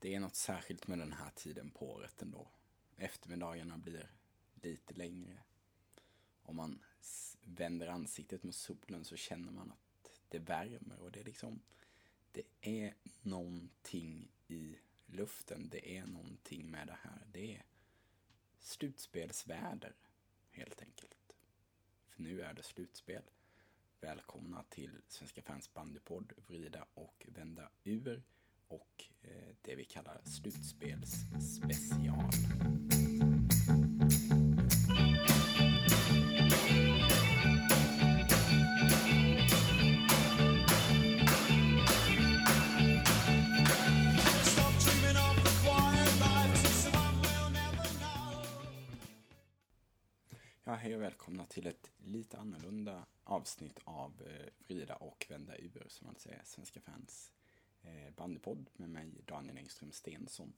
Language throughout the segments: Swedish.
det är något särskilt med den här tiden på året ändå. Eftermiddagarna blir lite längre. Om man vänder ansiktet mot solen så känner man att det värmer och det är liksom, det är någonting i luften. Det är någonting med det här. Det är slutspelsväder, helt enkelt. För nu är det slutspel. Välkomna till Svenska fans bandypodd, vrida och vända ur och eh, det vi kallar slutspelsspecial. Ja, hej och välkomna till ett lite annorlunda avsnitt av eh, Vrida och vända ur, som man säger, Svenska fans Eh, bandypodd med mig Daniel Engström Stensson.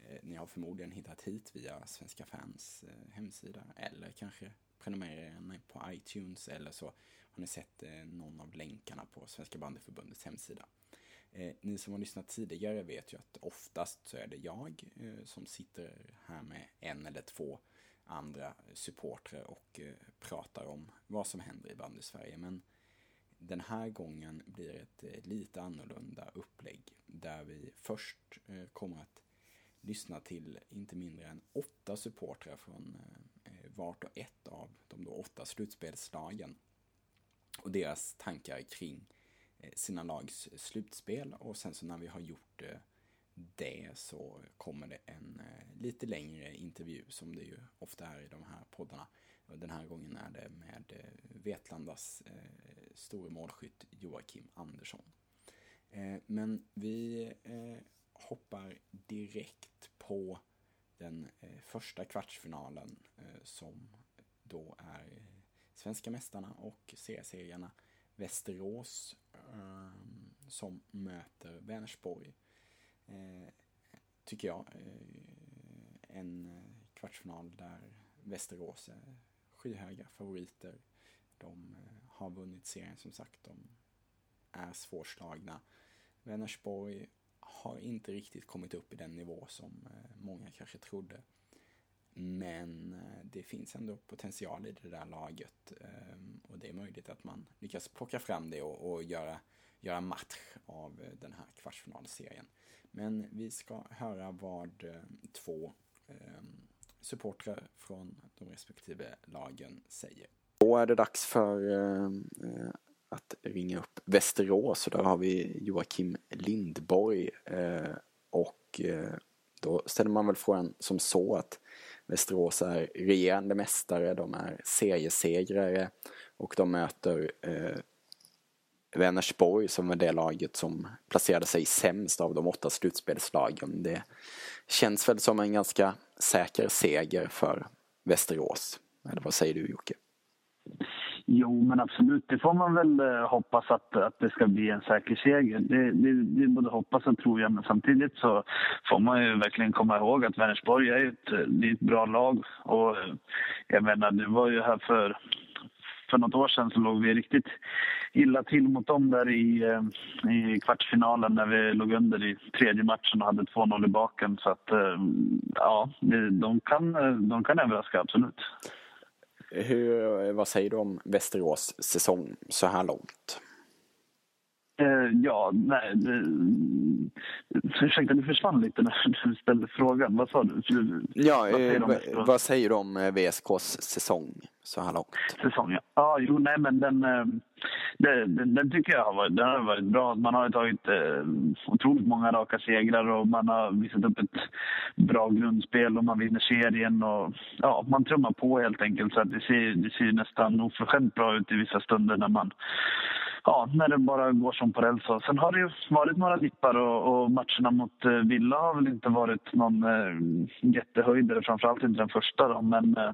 Eh, ni har förmodligen hittat hit via Svenska fans eh, hemsida eller kanske prenumererar ni på iTunes eller så har ni sett någon av länkarna på Svenska bandyförbundets hemsida. Ni som har lyssnat tidigare vet ju att oftast så är det jag som sitter här med en eller två andra supportrar och pratar om vad som händer i bandy-Sverige. Men den här gången blir det ett lite annorlunda upplägg där vi först eh, kommer att lyssna till inte mindre än åtta supportrar från eh, vart och ett av de då åtta slutspelslagen och deras tankar kring eh, sina lags slutspel och sen så när vi har gjort det så kommer det en lite längre intervju som det ju ofta är i de här poddarna. Den här gången är det med eh, Vetlandas eh, store målskytt Joakim Andersson. Eh, men vi eh, hoppar direkt på den eh, första kvartsfinalen eh, som då är eh, svenska mästarna och seriesegrarna Västerås som möter Vänersborg eh, tycker jag, eh, en kvartsfinal där Västerås skyhöga favoriter. De eh, har vunnit serien som sagt, de är svårslagna. Vänersborg har inte riktigt kommit upp i den nivå som eh, många kanske trodde. Men eh, det finns ändå potential i det där laget och det är möjligt att man lyckas plocka fram det och, och göra, göra match av den här kvartsfinalserien. Men vi ska höra vad två supportrar från de respektive lagen säger. Då är det dags för eh, att ringa upp Västerås och där har vi Joakim Lindborg eh, och eh, då ställer man väl frågan som så att Västerås är regerande mästare, de är seriesegrare och de möter eh, Vänersborg som är det laget som placerade sig sämst av de åtta slutspelslagen. Det känns väl som en ganska säker seger för Västerås. Eller vad säger du Jocke? Jo, men absolut. Det får man väl eh, hoppas att, att det ska bli en säker seger. Det, det, det både hoppas och tror jag, men samtidigt så får man ju verkligen komma ihåg att Vänersborg är ett, eh, är ett bra lag. Och eh, jag menar, det var ju här för för något år sedan så låg vi riktigt illa till mot dem där i, eh, i kvartsfinalen när vi låg under i tredje matchen och hade 2-0 i baken. Så att, eh, ja, de kan, de kan överraska, absolut. Hur, vad säger du om Västerås säsong så här långt? Eh, ja, nej. Det, ursäkta, du försvann lite när du ställde frågan. Vad sa du? Ja, vad säger, eh, vad säger du om eh, VSKs säsong så här långt? Säsong, ja. ja jo, nej, men den, eh, den, den, den, tycker jag har varit, den har varit bra. Man har tagit eh, otroligt många raka segrar och man har visat upp ett bra grundspel och man vinner serien. Och, ja, man trummar på helt enkelt så att det ser, det ser nästan oförskämt bra ut i vissa stunder när man ja, när det bara går som på räls. Sen har det ju varit några dippar och, och matcherna mot eh, Villa har väl inte varit någon eh, jättehöjdare, framförallt inte den första. Då. Men eh,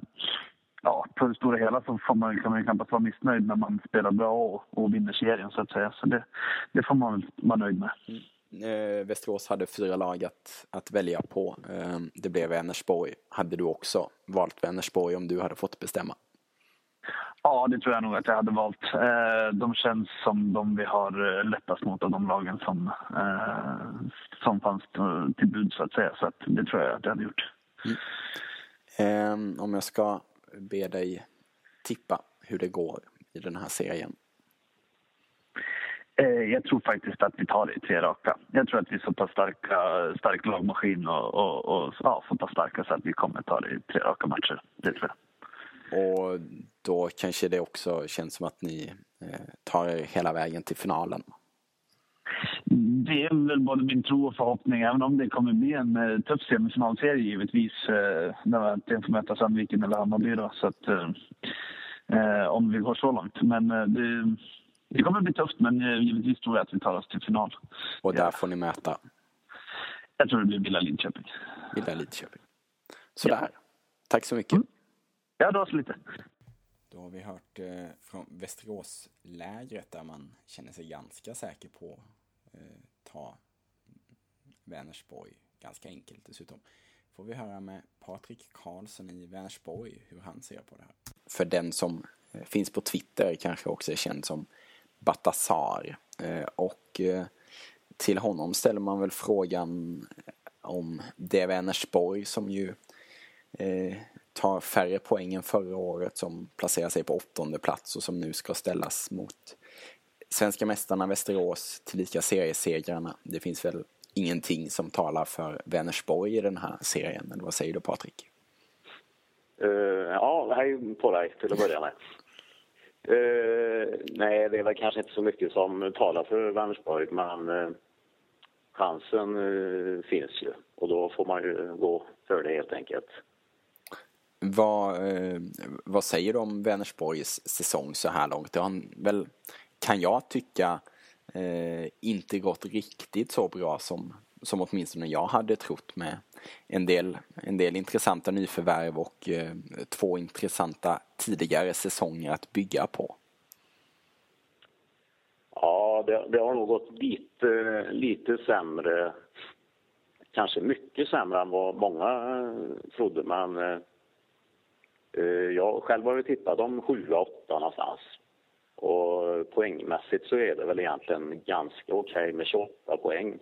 ja, på det stora hela så får man, kan man ju knappast vara missnöjd när man spelar bra och, och vinner serien så att säga. Så det, det får man väl vara nöjd med. Mm. Eh, Västerås hade fyra lag att, att välja på. Eh, det blev Vänersborg. Hade du också valt Vänersborg om du hade fått bestämma? Ja, det tror jag nog att jag hade valt. Eh, de känns som de vi har eh, lättast mot av de lagen som, eh, som fanns till bud, så att säga. Så att det tror jag att jag hade gjort. Mm. Eh, om jag ska be dig tippa hur det går i den här serien? Jag tror faktiskt att vi tar det i tre raka. Jag tror att vi är så pass starka, stark lagmaskin och, och, och ja, så pass starka så att vi kommer ta det i tre raka matcher. Det tror jag. Och då kanske det också känns som att ni eh, tar er hela vägen till finalen? Det är väl både min tro och förhoppning, även om det kommer bli en eh, tuff semifinalserie givetvis. När vi antingen får möta Sandviken eller Hammarby då, så att, eh, om vi går så långt. Men det, det kommer bli tufft, men givetvis tror jag att vi tar oss till final. Och där får ni möta? Jag tror det blir Villa Lidköping. Villa Lidköping. Sådär. Ja. Tack så mycket. Mm. Ja, så lite. Då har vi hört eh, från Västeråslägret där man känner sig ganska säker på att eh, ta Vänersborg. Ganska enkelt dessutom. Får vi höra med Patrik Karlsson i Vänersborg hur han ser på det här. För den som eh, finns på Twitter kanske också är känd som Batasar. Eh, och eh, till honom ställer man väl frågan om det Vänersborg som ju eh, tar färre poäng än förra året som placerar sig på åttonde plats och som nu ska ställas mot svenska mästarna Västerås tillika seriesegrarna. Det finns väl ingenting som talar för Vänersborg i den här serien, eller vad säger du Patrik? Uh, ja, hej på dig till att börja med. Uh, nej, det är väl kanske inte så mycket som talar för Vänersborg, men uh, chansen uh, finns ju och då får man ju gå för det helt enkelt. Vad, eh, vad säger du om Vänersborgs säsong så här långt? Det har väl, kan jag tycka, eh, inte gått riktigt så bra som, som åtminstone jag hade trott med en del, en del intressanta nyförvärv och eh, två intressanta tidigare säsonger att bygga på. Ja, det, det har nog gått lite, lite sämre. Kanske mycket sämre än vad många trodde, men eh, jag själv har ju tippat om 7-8 någonstans. Och poängmässigt så är det väl egentligen ganska okej okay med 28 poäng.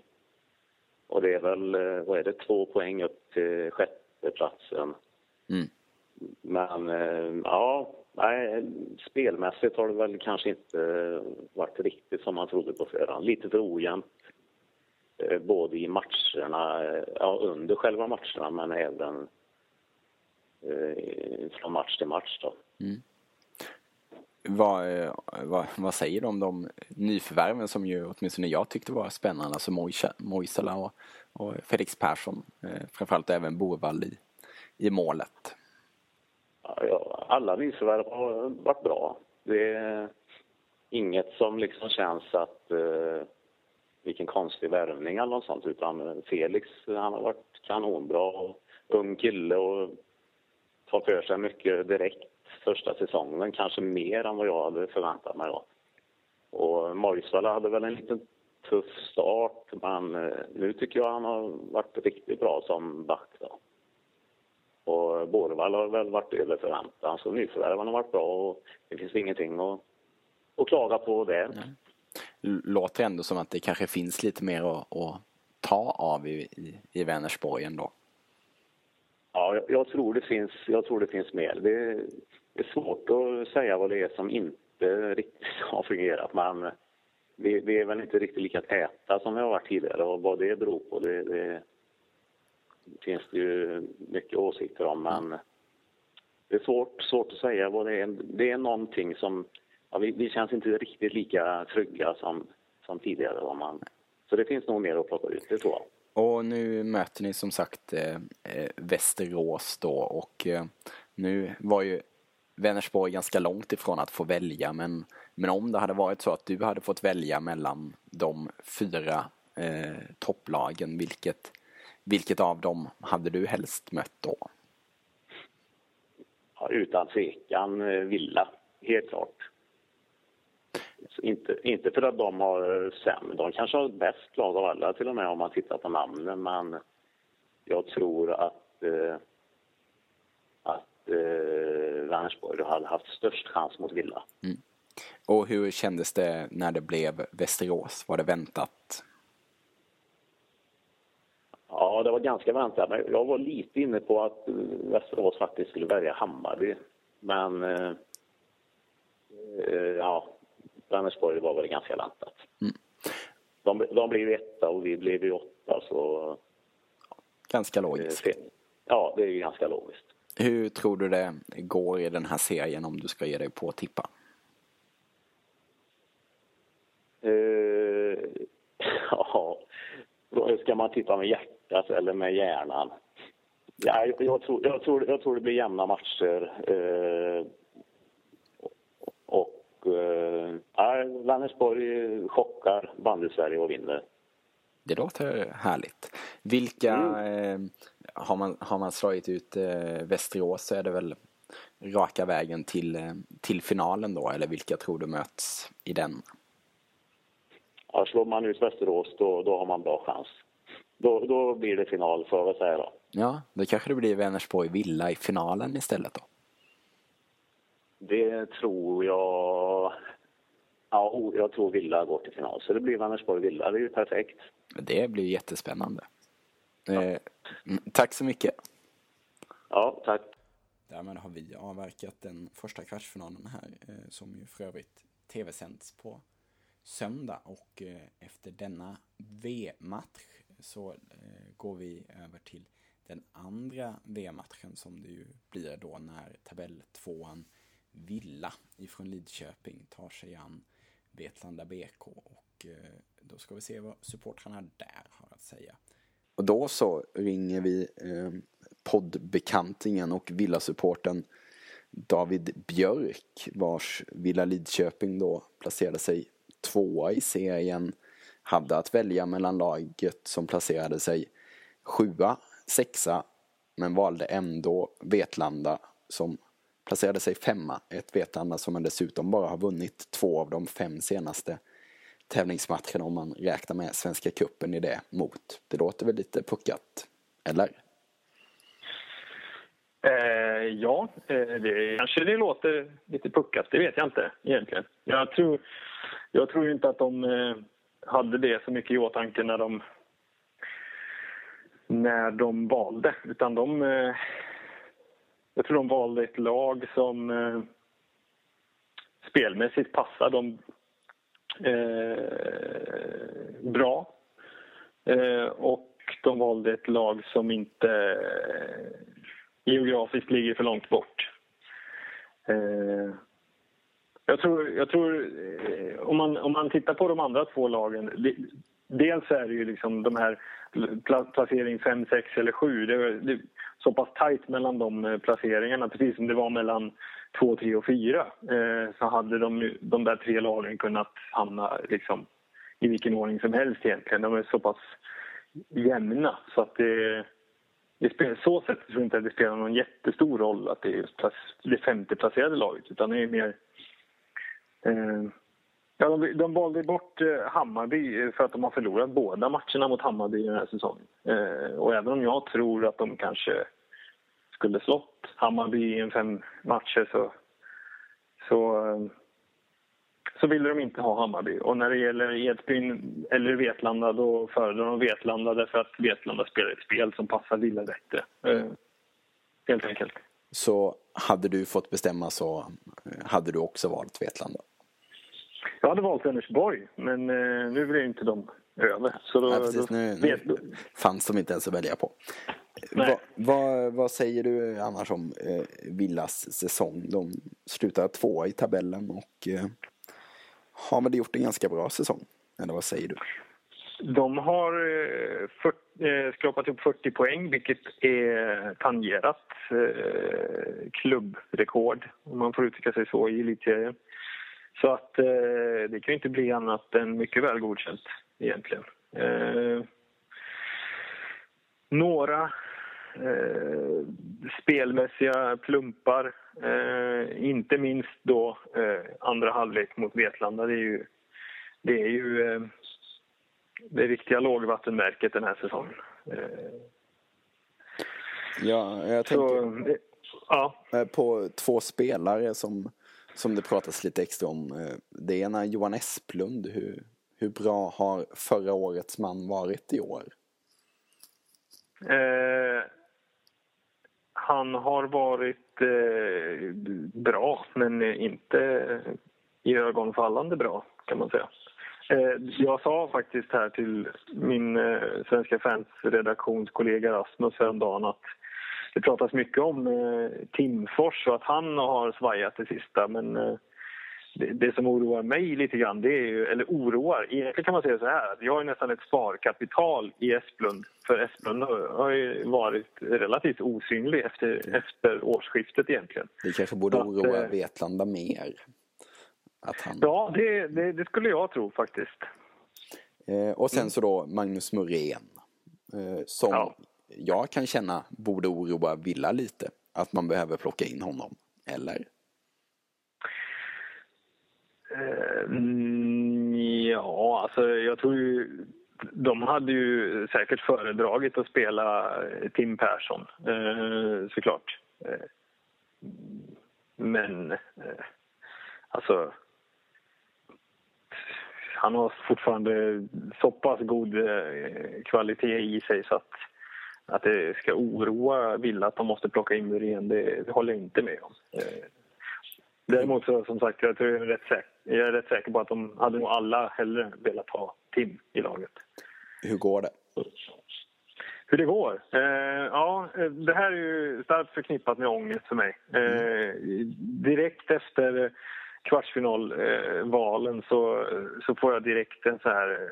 Och det är väl, eh, vad är det, två poäng upp till sjätteplatsen. Mm. Men eh, ja, nej, spelmässigt har det väl kanske inte varit riktigt som man trodde på förhand. Lite för ojämnt. Eh, både i matcherna, ja under själva matcherna men även från match till match då. Mm. Vad, vad, vad, säger du om de nyförvärven som ju åtminstone jag tyckte var spännande, alltså Moisala och, och Felix Persson, eh, framförallt även Borvall i, i målet? Ja, alla nyförvärv har varit bra. Det är inget som liksom känns att eh, vilken konstig värvning eller något sånt utan Felix han har varit kanonbra och ung kille och tar för sig mycket direkt första säsongen, kanske mer än vad jag hade förväntat mig. Då. Och Moisala hade väl en liten tuff start, men eh, nu tycker jag han har varit riktigt bra som back. Då. Och Borvall har väl varit över förväntan, så nyförvärven har varit bra och det finns ingenting att, att klaga på där. Låter ändå som att det kanske finns lite mer att, att ta av i, i, i Vänersborg ändå. Ja, jag, tror det finns, jag tror det finns mer. Det, det är svårt att säga vad det är som inte riktigt har fungerat. Men vi, vi är väl inte riktigt lika täta som vi har varit tidigare och vad det beror på det, det finns det ju mycket åsikter om. Men det är svårt, svårt att säga vad det är. Det är någonting som... Ja, vi, vi känns inte riktigt lika trygga som, som tidigare. Man, så det finns nog mer att plocka ut, det tror jag. Och nu möter ni som sagt eh, eh, Västerås då och eh, nu var ju Vänersborg ganska långt ifrån att få välja men, men om det hade varit så att du hade fått välja mellan de fyra eh, topplagen, vilket, vilket av dem hade du helst mött då? Ja, utan tvekan eh, Villa, helt klart. Inte, inte för att de har sämre, de kanske har bäst lag av alla till och med om man tittar på namnen men jag tror att, eh, att eh, Vänersborg hade haft störst chans mot Villa. Mm. Och hur kändes det när det blev Västerås? Var det väntat? Ja, det var ganska väntat. Men jag var lite inne på att Västerås faktiskt skulle välja Hammarby. Men eh, eh, ja, Vänersborg var väl ganska väntat. Mm. De, de blev etta och vi blev ju åtta så... Ganska logiskt. Eh, ja, det är ju ganska logiskt. Hur tror du det går i den här serien om du ska ge dig på att tippa? Uh, ja, ska man tippa med hjärtat eller med hjärnan? Ja, jag, tror, jag, tror, jag tror det blir jämna matcher. Uh, och uh, Vänersborg chockar bandy-Sverige och vinner. Det låter härligt. Vilka, mm. eh, har, man, har man slagit ut eh, Västerås så är det väl raka vägen till, eh, till finalen då, eller vilka tror du möts i den? Ja, slår man ut Västerås då, då har man bra chans. Då, då blir det final, får jag väl säga då. Ja, då kanske det blir Vänersborg-Villa i finalen istället då? Det tror jag... Ja, jag tror Villa går till final, så det blir Vänersborg-Villa. Det är ju perfekt. Det blir jättespännande. Ja. Eh, tack så mycket. Ja, tack. Därmed har vi avverkat den första kvartsfinalen här, eh, som ju för övrigt tv-sänds på söndag. Och eh, efter denna V-match så eh, går vi över till den andra V-matchen som det ju blir då när tabelltvåan Villa ifrån Lidköping tar sig an Vetlanda BK och eh, då ska vi se vad supportrarna där har att säga. Och då så ringer vi eh, poddbekantingen och villasupporten David Björk vars Villa Lidköping då placerade sig tvåa i serien hade att välja mellan laget som placerade sig sjua, sexa men valde ändå Vetlanda som placerade sig femma. Ett Vetlanda som dessutom bara har vunnit två av de fem senaste tävlingsmatcherna om man räknar med Svenska Kuppen i det mot. Det låter väl lite puckat, eller? Eh, ja, eh, det, kanske det låter lite puckat. Det vet jag inte egentligen. Jag tror, jag tror inte att de eh, hade det så mycket i åtanke när de, när de valde. Utan de, eh, jag tror de valde ett lag som eh, spelmässigt passar dem eh, bra. Eh, och de valde ett lag som inte eh, geografiskt ligger för långt bort. Eh, jag tror, jag tror eh, om, man, om man tittar på de andra två lagen. det, Dels är det ju liksom de här placering 5, 6 eller 7. Det det så pass tajt mellan de eh, placeringarna, precis som det var mellan 2, 3 och 4. Eh, så hade de, de där tre lagen kunnat hamna liksom, i vilken ordning som helst egentligen. De är så pass jämna så att det, det spelar, så sätt tror jag inte att det spelar någon jättestor roll att det är just det femte placerade laget utan det är mer eh, Ja, de, de valde bort eh, Hammarby eh, för att de har förlorat båda matcherna mot Hammarby den här säsongen. Eh, och även om jag tror att de kanske skulle slått Hammarby i en fem matcher så, så, eh, så ville de inte ha Hammarby. Och när det gäller Edsbyn eller Vetlanda då föredrar de Vetlanda därför att Vetlanda spelar ett spel som passar Villa bättre. Eh, helt enkelt. Så hade du fått bestämma så hade du också valt Vetlanda? Jag hade valt Vänersborg, men eh, nu blev inte de över. Så då, Nej, precis, nu, nu fanns de inte ens att välja på. Va, va, vad säger du annars om eh, Villas säsong? De slutar tvåa i tabellen och eh, har väl gjort en ganska bra säsong? Eller vad säger du? De har eh, för, eh, skrapat upp 40 poäng, vilket är tangerat eh, klubbrekord, om man får uttrycka sig så, i elitserien. Så att eh, det kan ju inte bli annat än mycket väl godkänt egentligen. Eh, några eh, spelmässiga plumpar, eh, inte minst då eh, andra halvlek mot Vetlanda. Det är ju, det, är ju eh, det riktiga lågvattenmärket den här säsongen. Ja, jag tänker... Så, Ja. Eh, på två spelare som, som det pratas lite extra om. Eh, det ena Johan Esplund. Hur, hur bra har förra årets man varit i år? Eh, han har varit eh, bra, men inte i ögonfallande bra kan man säga. Eh, jag sa faktiskt här till min eh, Svenska fans redaktionskollega Rasmus häromdagen att det pratas mycket om eh, Timfors och att han har svajat det sista men eh, det, som oroar mig lite grann, det är ju, eller oroar, egentligen kan man säga så här, vi har ju nästan ett sparkapital i Esplund. För Esplund har ju varit relativt osynlig efter, efter årsskiftet egentligen. Det kanske borde att, oroa Vetlanda mer? Att han... Ja, det, det, det, skulle jag tro faktiskt. Eh, och sen mm. så då Magnus Murén. Eh, som ja. jag kan känna borde oroa Villa lite. Att man behöver plocka in honom. Eller? Eh, mm, ja, alltså jag tror ju... De hade ju säkert föredragit att spela eh, Tim Persson, eh, såklart. Eh, men, eh, alltså... Han har fortfarande så pass god kvalitet i sig så att, att det ska oroa Villa att de måste plocka in Muren, det, det håller jag inte med om. Däremot så som sagt, jag, tror det är rätt säker, jag är rätt säker på att de hade nog alla hellre velat ha Tim i laget. Hur går det? Hur det går? Eh, ja, det här är ju starkt förknippat med ångest för mig. Eh, direkt efter kvartsfinalvalen eh, så, så får jag direkt en så här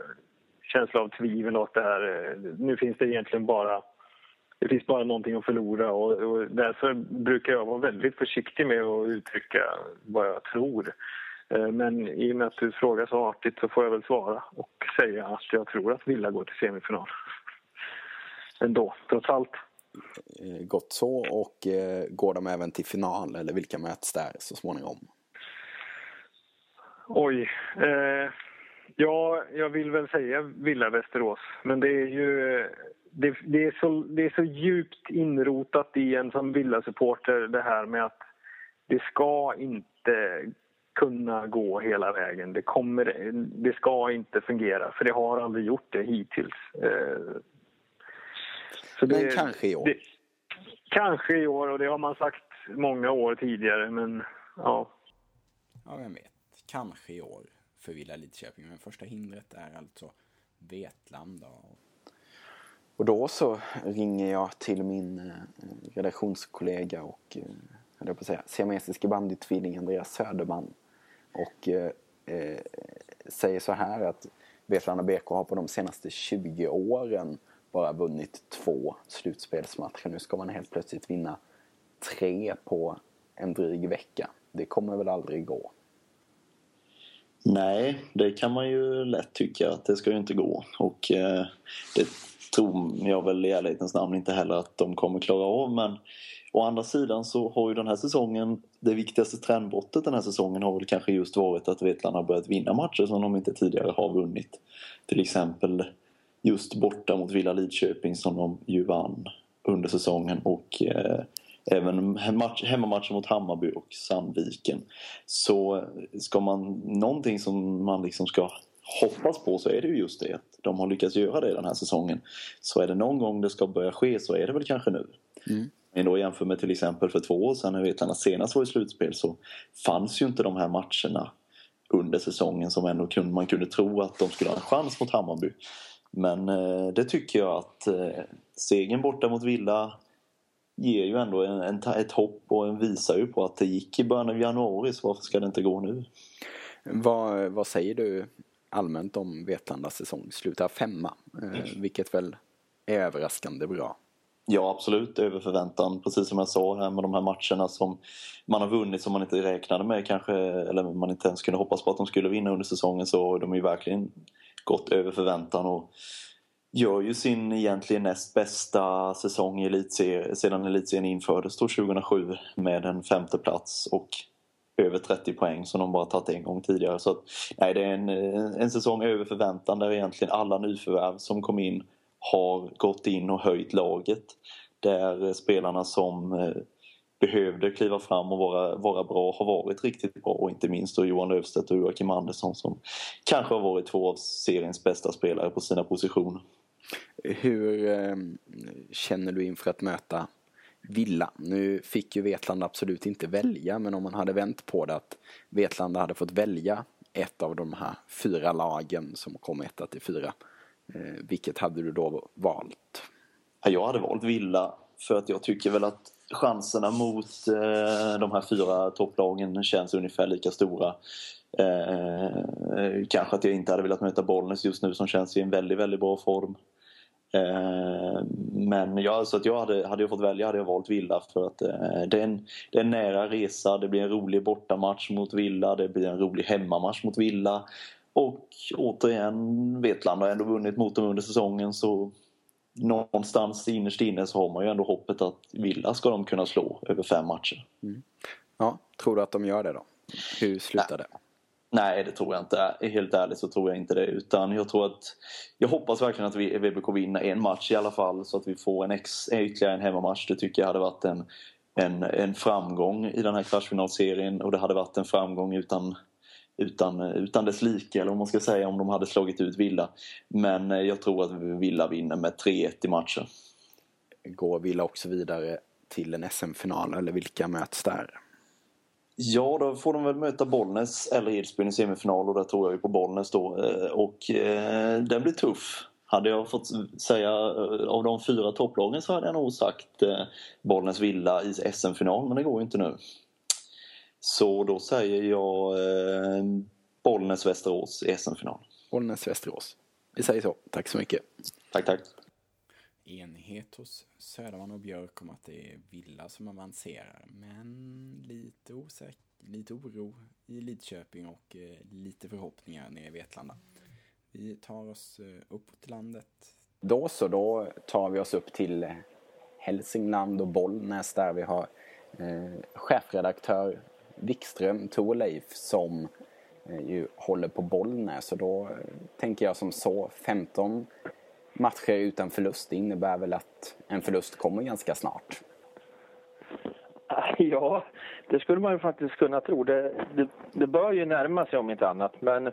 känsla av tvivel åt det här. Nu finns det egentligen bara det finns bara någonting att förlora och, och, därför brukar jag vara väldigt försiktig med att uttrycka vad jag tror. Eh, men i och med att du frågar så artigt så får jag väl svara och säga att jag tror att Villa går till semifinal. Ändå, trots allt. Eh, gott så. Och eh, går de även till final eller vilka möts där så småningom? Oj. Eh, ja, jag vill väl säga Villa Västerås. Men det är ju det, det, är så, det är så djupt inrotat i en som Villa-supporter det här med att det ska inte kunna gå hela vägen. Det, kommer, det ska inte fungera, för det har aldrig gjort det hittills. Eh, så det, men kanske i år? Det, kanske i år, och det har man sagt många år tidigare, men ja. Ja, vem vet. Kanske i år för Villa Lidköping. Men första hindret är alltså Vetlanda. Och då så ringer jag till min eh, redaktionskollega och eh, jag på säga, siamesiske bandytvilling Andreas Söderman. Och eh, eh, säger så här att Vetlanda BK har på de senaste 20 åren bara vunnit två slutspelsmatcher. Nu ska man helt plötsligt vinna tre på en dryg vecka. Det kommer väl aldrig gå? Nej, det kan man ju lätt tycka att det ska ju inte gå. Och eh, det tror jag väl i ärlighetens namn inte heller att de kommer klara av. Men å andra sidan så har ju den här säsongen, det viktigaste trendbrottet den här säsongen har väl kanske just varit att Vetlanda har börjat vinna matcher som de inte tidigare har vunnit. Till exempel just borta mot Villa Lidköping som de ju vann under säsongen och eh, även match, hemmamatchen mot Hammarby och Sandviken. Så ska man, någonting som man liksom ska hoppas på så är det ju just det att de har lyckats göra det den här säsongen. Så är det någon gång det ska börja ske så är det väl kanske nu. Mm. Men då jämför med till exempel för två år sedan när Vetlanda senast var i slutspel så fanns ju inte de här matcherna under säsongen som ändå kunde, man kunde tro att de skulle ha en chans mot Hammarby. Men eh, det tycker jag att eh, segern borta mot Villa ger ju ändå en, en, ett hopp och en visar ju på att det gick i början av januari så varför ska det inte gå nu? Vad, vad säger du allmänt om Vetlandas säsong. Slutar femma, eh, vilket väl är överraskande bra. Ja, absolut. Över förväntan. Precis som jag sa här med de här matcherna som man har vunnit som man inte räknade med kanske, eller man inte ens kunde hoppas på att de skulle vinna under säsongen så har de ju verkligen gått över förväntan och gör ju sin egentligen näst bästa säsong i elitserien, sedan elitserien infördes då 2007 med en femte plats och över 30 poäng som de bara tagit en gång tidigare. Så att, nej, det är en, en säsong över förväntan där egentligen alla nyförvärv som kom in har gått in och höjt laget. Där spelarna som eh, behövde kliva fram och vara, vara bra har varit riktigt bra och inte minst då Johan Löfstedt och Joakim Andersson som kanske har varit två av seriens bästa spelare på sina positioner. Hur eh, känner du inför att möta Villa? Nu fick ju Vetlanda absolut inte välja men om man hade vänt på det att Vetlanda hade fått välja ett av de här fyra lagen som kom etta till fyra. Eh, vilket hade du då valt? Jag hade valt Villa för att jag tycker väl att chanserna mot eh, de här fyra topplagen känns ungefär lika stora. Eh, kanske att jag inte hade velat möta Bollnäs just nu som känns i en väldigt, väldigt bra form. Eh, men jag, så att jag hade, hade jag fått välja hade jag valt Villa för att eh, det, är en, det är en nära resa, det blir en rolig bortamatch mot Villa, det blir en rolig hemmamatch mot Villa. Och återigen, Vetlanda har ändå vunnit mot dem under säsongen så någonstans innerst inne så har man ju ändå hoppet att Villa ska de kunna slå över fem matcher. Mm. Ja, tror du att de gör det då? Hur slutar det? Nej, det tror jag inte. Helt ärligt så tror jag inte det. Utan jag tror att... Jag hoppas verkligen att vi, VBK vinner en match i alla fall så att vi får en ex, ytterligare en hemmamatch. Det tycker jag hade varit en, en, en framgång i den här kvartsfinalserien och det hade varit en framgång utan utan, utan dess like, eller om man ska säga om de hade slagit ut Villa. Men eh, jag tror att Villa vinner med 3-1 i matchen. Går Villa också vidare till en SM-final, eller vilka möts där? Ja, då får de väl möta Bollnäs eller Edsbyn i semifinal och där tror jag ju på Bollnäs då. Eh, och eh, den blir tuff. Hade jag fått säga eh, av de fyra topplagen så hade jag nog sagt eh, Bollnäs Villa i SM-final, men det går ju inte nu. Så då säger jag eh, Bollnäs-Västerås i SM-final. Bollnäs-Västerås. Vi säger så. Tack så mycket. Tack, tack. Enighet hos Söderman och Björk om att det är Villa som avancerar. Men lite osäker, lite oro i Lidköping och eh, lite förhoppningar nere i Vetlanda. Vi tar oss eh, uppåt till landet. Då så, då tar vi oss upp till eh, Hälsingland och Bollnäs där vi har eh, chefredaktör Wikström, Thorleif, som eh, ju håller på Bollnäs. Så då eh, tänker jag som så, 15 matcher utan förlust, det innebär väl att en förlust kommer ganska snart? Ja, det skulle man ju faktiskt kunna tro. Det, det, det bör ju närma sig om inte annat. Men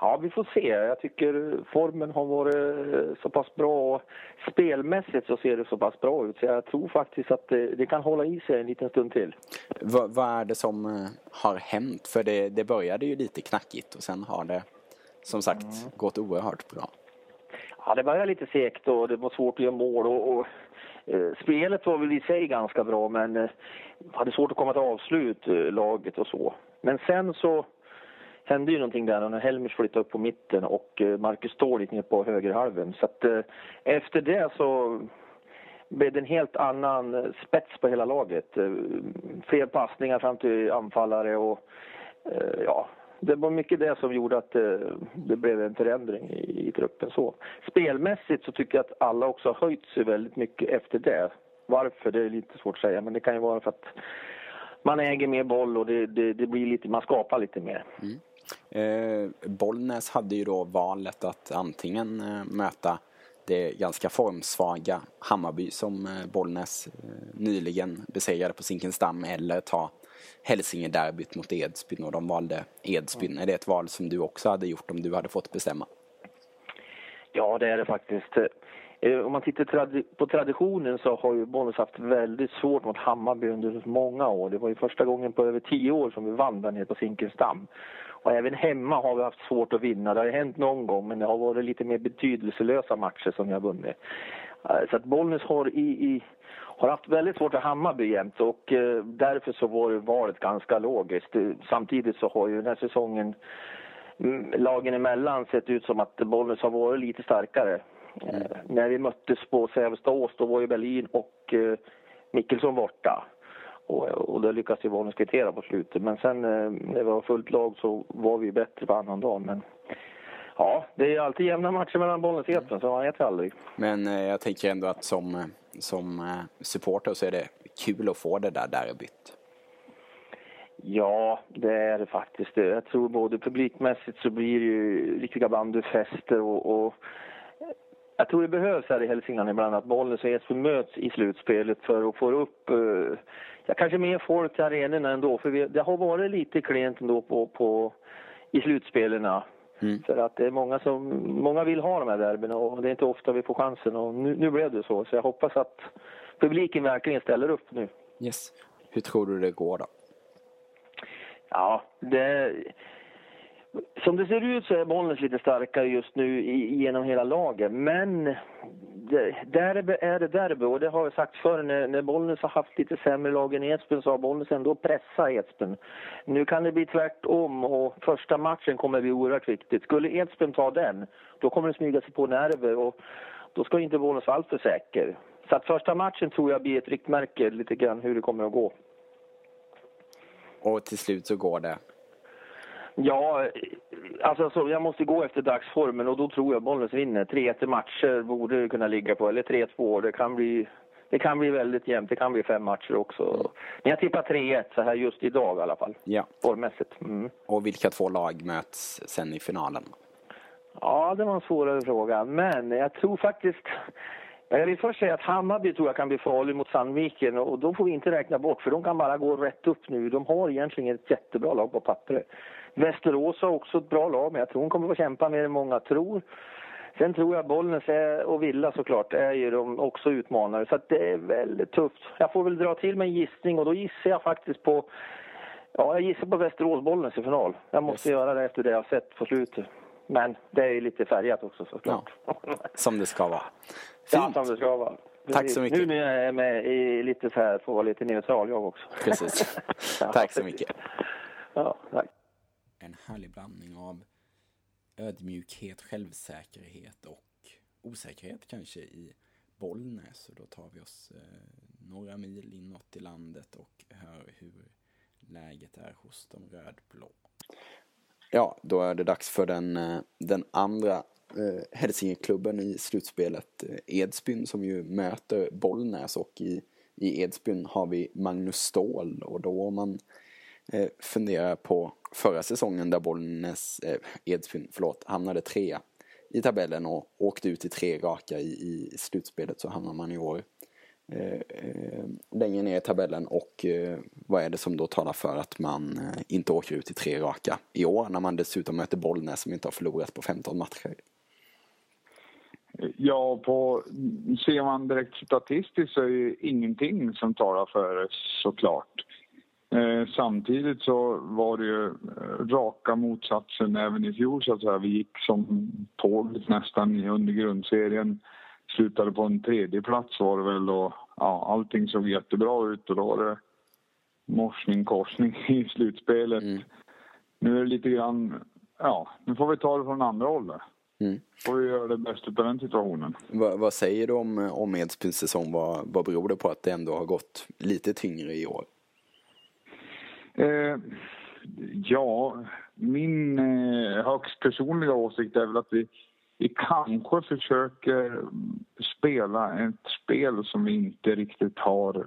Ja, vi får se. Jag tycker formen har varit så pass bra och spelmässigt så ser det så pass bra ut så jag tror faktiskt att det, det kan hålla i sig en liten stund till. V vad är det som eh, har hänt? För det, det började ju lite knackigt och sen har det som sagt mm. gått oerhört bra. Ja, det började lite segt och det var svårt att göra mål och, och eh, spelet var väl i sig ganska bra men eh, hade svårt att komma till avslut, laget och så. Men sen så hände ju någonting där när Helmers flyttade upp på mitten och eh, Marcus Ståhl gick ner på högerhalven. Så att, eh, efter det så blev det en helt annan eh, spets på hela laget. Fler passningar fram till anfallare och ja, det var mycket det som gjorde att det blev en förändring i, i truppen. Så. Spelmässigt så tycker jag att alla också har höjt sig väldigt mycket efter det. Varför, det är lite svårt att säga, men det kan ju vara för att man äger mer boll och det, det, det blir lite, man skapar lite mer. Mm. Eh, Bollnäs hade ju då valet att antingen eh, möta det ganska formsvaga Hammarby som eh, Bollnäs eh, nyligen besegrade på Zinkensdamm eller ta Hälsingederbyt mot Edsbyn och de valde Edsbyn. Mm. Är det ett val som du också hade gjort om du hade fått bestämma? Ja, det är det faktiskt. Eh, om man tittar på traditionen så har ju Bollnäs haft väldigt svårt mot Hammarby under många år. Det var ju första gången på över tio år som vi vann där nere på Zinkensdamm. Och även hemma har vi haft svårt att vinna. Det har hänt någon gång men det har varit lite mer betydelselösa matcher som vi har vunnit. Eh, så att Bollnäs har, i, i, har haft väldigt svårt för Hammarby jämt och eh, därför så var valet ganska logiskt. Eh, samtidigt så har ju den här säsongen mm, lagen emellan sett ut som att Bollnäs har varit lite starkare. Mm. När vi möttes på Sävestaås då var ju Berlin och Mikkelsson borta. Och, och det lyckades ju Bollnäs kvittera på slutet. Men sen eh, när vi var fullt lag så var vi bättre på annan dag. Men ja, det är alltid jämna matcher mellan Bollnäs och Edsbyn, så man vet aldrig. Men eh, jag tänker ändå att som, eh, som eh, supporter så är det kul att få det där derbyt. Ja, det är det faktiskt. Jag tror både publikmässigt så blir det ju riktiga bandyfester och, och jag tror det behövs här i Hälsingland ibland att Bollnäs och Edsbyn möts i slutspelet för att få upp uh, ja, kanske mer folk till arenorna ändå. För vi, det har varit lite klent ändå på, på, i slutspelarna. Mm. För att det är många som många vill ha de här derbyna och det är inte ofta vi får chansen. Och nu, nu blev det så, så jag hoppas att publiken verkligen ställer upp nu. Yes. Hur tror du det går då? Ja, det, som det ser ut så är Bollnäs lite starkare just nu i, genom hela laget. Men derby är det derby och det har jag sagt förr när, när Bollnäs har haft lite sämre lag än Edsbyn så har Bollnäs ändå pressat Edsbyn. Nu kan det bli tvärtom och första matchen kommer bli oerhört viktigt. Skulle Edsbyn ta den, då kommer det smyga sig på nerver och då ska inte Bollnäs vara alltför säker. Så att första matchen tror jag blir ett riktmärke lite grann hur det kommer att gå. Och till slut så går det? Ja, alltså så jag måste gå efter dagsformen och då tror jag Bollnäs vinner. 3-1 matcher borde det kunna ligga på, eller 3-2. Det kan bli det kan bli väldigt jämnt. Det kan bli fem matcher också. Mm. Men jag tippar 3-1 så här just idag i alla fall. Ja. Formmässigt. Mm. Och vilka två lag möts sen i finalen? Ja, det var en svårare fråga. Men jag tror faktiskt... Jag vill först säga att Hammarby tror jag kan bli farlig mot Sandviken och de får vi inte räkna bort för de kan bara gå rätt upp nu. De har egentligen ett jättebra lag på pappret. Västerås har också ett bra lag men jag tror de kommer att kämpa mer än många tror. Sen tror jag Bollnäs och Villa såklart är ju de också utmanare så det är väldigt tufft. Jag får väl dra till med en gissning och då gissar jag faktiskt på Ja, jag gissar på Västerås-Bollnäs i final. Jag måste yes. göra det efter det jag sett på slutet. Men det är ju lite färgat också såklart. Ja, som det ska vara. Fint. Ja, som det ska vara. Tack så mycket. Nu när jag är med i lite så här, får vara lite neutral jag också. Precis. tack så mycket. Ja, tack. En härlig blandning av ödmjukhet, självsäkerhet och osäkerhet kanske i Bollnäs. Och då tar vi oss eh, några mil inåt i landet och hör hur läget är hos de rödblå. Ja, då är det dags för den, eh, den andra eh, Hälsingeklubben i slutspelet. Eh, Edsbyn som ju möter Bollnäs och i, i Edsbyn har vi Magnus Ståhl och då om man eh, funderar på förra säsongen där Bollnäs, eh, Edsbyn, förlåt, hamnade trea i tabellen och åkte ut i tre raka i, i slutspelet så hamnar man i år Eh, eh, längre ner i tabellen och eh, vad är det som då talar för att man inte åker ut i tre raka i år när man dessutom möter Bollnäs som inte har förlorat på 15 matcher? Ja, på, ser man direkt statistiskt så är det ingenting som talar för det såklart. Eh, samtidigt så var det ju raka motsatsen även i fjol så att säga. Vi gick som tåg nästan under grundserien slutade på en tredje plats var det väl och ja, allting såg jättebra ut och då var det morsning korsning i slutspelet. Mm. Nu är det lite grann, ja, nu får vi ta det från andra hållet. Mm. Får vi göra det bästa av den situationen. Va, vad säger du om, om Edsbyns säsong? Vad, vad beror det på att det ändå har gått lite tyngre i år? Eh, ja, min eh, högst personliga åsikt är väl att vi vi kanske försöker spela ett spel som vi inte riktigt har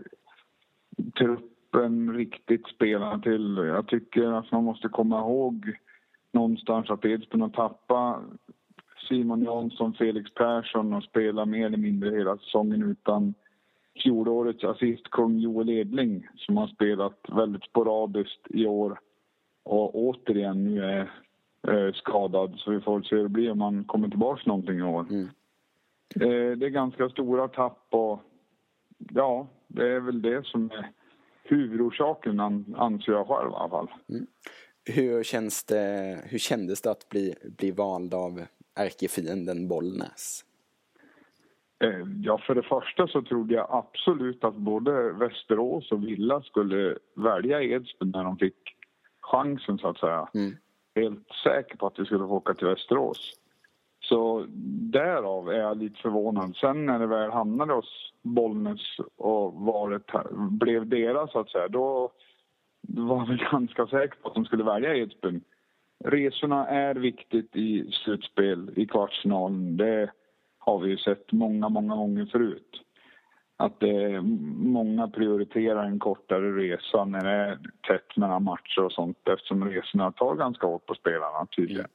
truppen riktigt spelar till. Jag tycker att man måste komma ihåg någonstans att Edsbyn har tappat Simon Jansson, Felix Persson och spelar mer eller mindre hela säsongen utan fjolårets assistkung Joel Edling som har spelat väldigt sporadiskt i år och återigen nu är eh, skadad. Så vi får se hur det blir om han kommer tillbaka någonting i år. Mm. Eh, det är ganska stora tapp och ja, det är väl det som är huvudorsaken anser jag själv i alla fall. Mm. Hur, känns det, hur kändes det att bli, bli vald av ärkefienden Bollnäs? Eh, ja, för det första så trodde jag absolut att både Västerås och Villa skulle välja Edsbyn när de fick chansen så att säga. Mm helt säker på att vi skulle få åka till Västerås. Så därav är jag lite förvånad. Sen när det väl hamnade hos Bollnäs och valet blev deras så att säga, då var jag ganska säker på att de skulle välja Edsbyn. Resorna är viktigt i slutspel, i kvartsfinalen. Det har vi ju sett många, många gånger förut att eh, många prioriterar en kortare resa när det är tätt mellan matcher och sånt eftersom resorna tar ganska hårt på spelarna tydligen.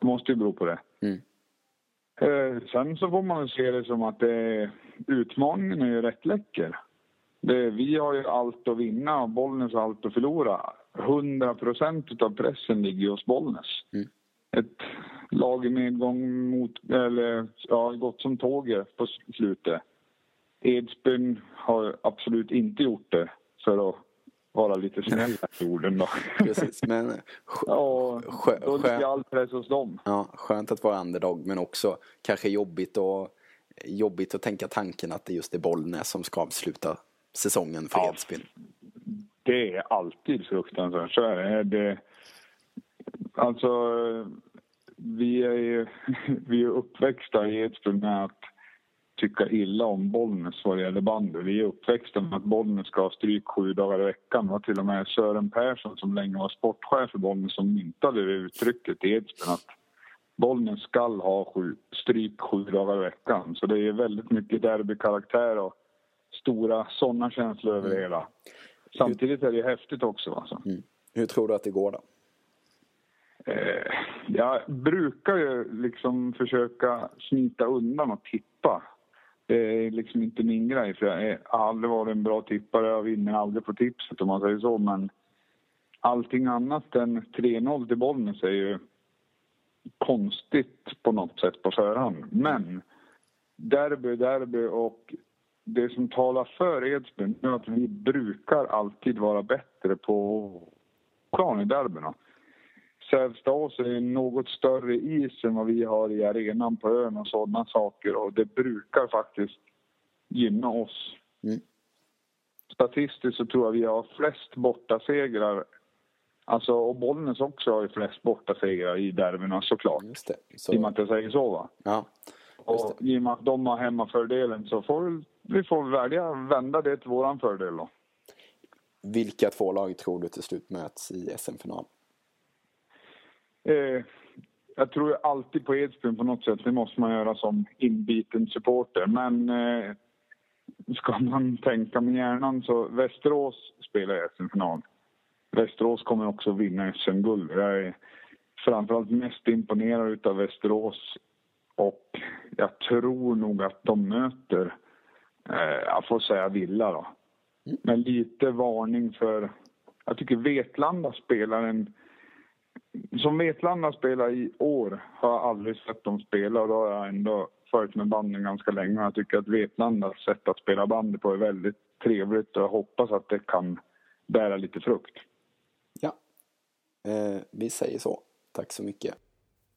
Det måste ju bero på det. Mm. Eh, sen så får man se det som att det, utmaningen är ju rätt läcker. Det, vi har ju allt att vinna och Bollnäs har allt att förlora. 100 procent av pressen ligger hos Bollnäs. Mm. Ett lag i nedgång mot, eller ja, gått som tåget på slutet. Edsbyn har absolut inte gjort det för att vara lite snäll i orden då. Precis, men ja, då ligger all press hos dem. Ja, skönt att vara underdog men också kanske jobbigt, och, jobbigt att tänka tanken att det just är Bollnäs som ska avsluta säsongen för ja, Edsbyn. Det är alltid fruktansvärt, så är det. Alltså, vi är ju vi är uppväxta i Edsbyn med att tycka illa om Bollnäs vad det gäller bandy. Vi är uppväxta med att Bollnäs ska ha stryk sju dagar i veckan. Var till och med Sören Persson som länge var sportchef för Bollnäs som myntade det uttrycket i Edsbyn att Bollnäs skall ha sju, stryk sju dagar i veckan. Så det är väldigt mycket derbykaraktär och stora sådana känslor över det hela. Samtidigt är det häftigt också. Alltså. Mm. Hur tror du att det går då? Eh, jag brukar ju liksom försöka smita undan och tippa. Det är liksom inte min grej, för jag har aldrig varit en bra tippare. Jag vinner aldrig på tipset om man säger så, men allting annat än 3-0 till Bollnäs är ju konstigt på något sätt på förhand. Men derby, derby och det som talar för Edsbyn är att vi brukar alltid vara bättre på plan i derbyna. Sävstaås är något större is än vad vi har i arenan på ön och sådana saker och det brukar faktiskt gynna oss. Mm. Statistiskt så tror jag vi har flest bortasegrar Alltså, och Bollnäs också har ju flest bortasegrar i derbyna såklart. Just det. Så... I och med att jag säger så va? Ja. Och i och med att de har hemmafördelen så får vi får välja vända det till våran fördel då. Vilka två lag tror du till slut möts i SM-final? Eh, jag tror alltid på Edsbyn på något sätt. Det måste man göra som inbiten supporter. Men eh, ska man tänka med hjärnan så Västerås spelar SM-final. Västerås kommer också vinna SM-guld. Jag är framförallt mest imponerad av Västerås och jag tror nog att de möter, eh, jag får säga Villa då. Mm. Men lite varning för, jag tycker Vetlanda spelar en som Vetlanda spelar i år har jag aldrig sett dem spela och då har jag ändå följt med banden ganska länge. Jag tycker att Vetlandas sätt att spela bandy på är väldigt trevligt och jag hoppas att det kan bära lite frukt. Ja, eh, vi säger så. Tack så mycket.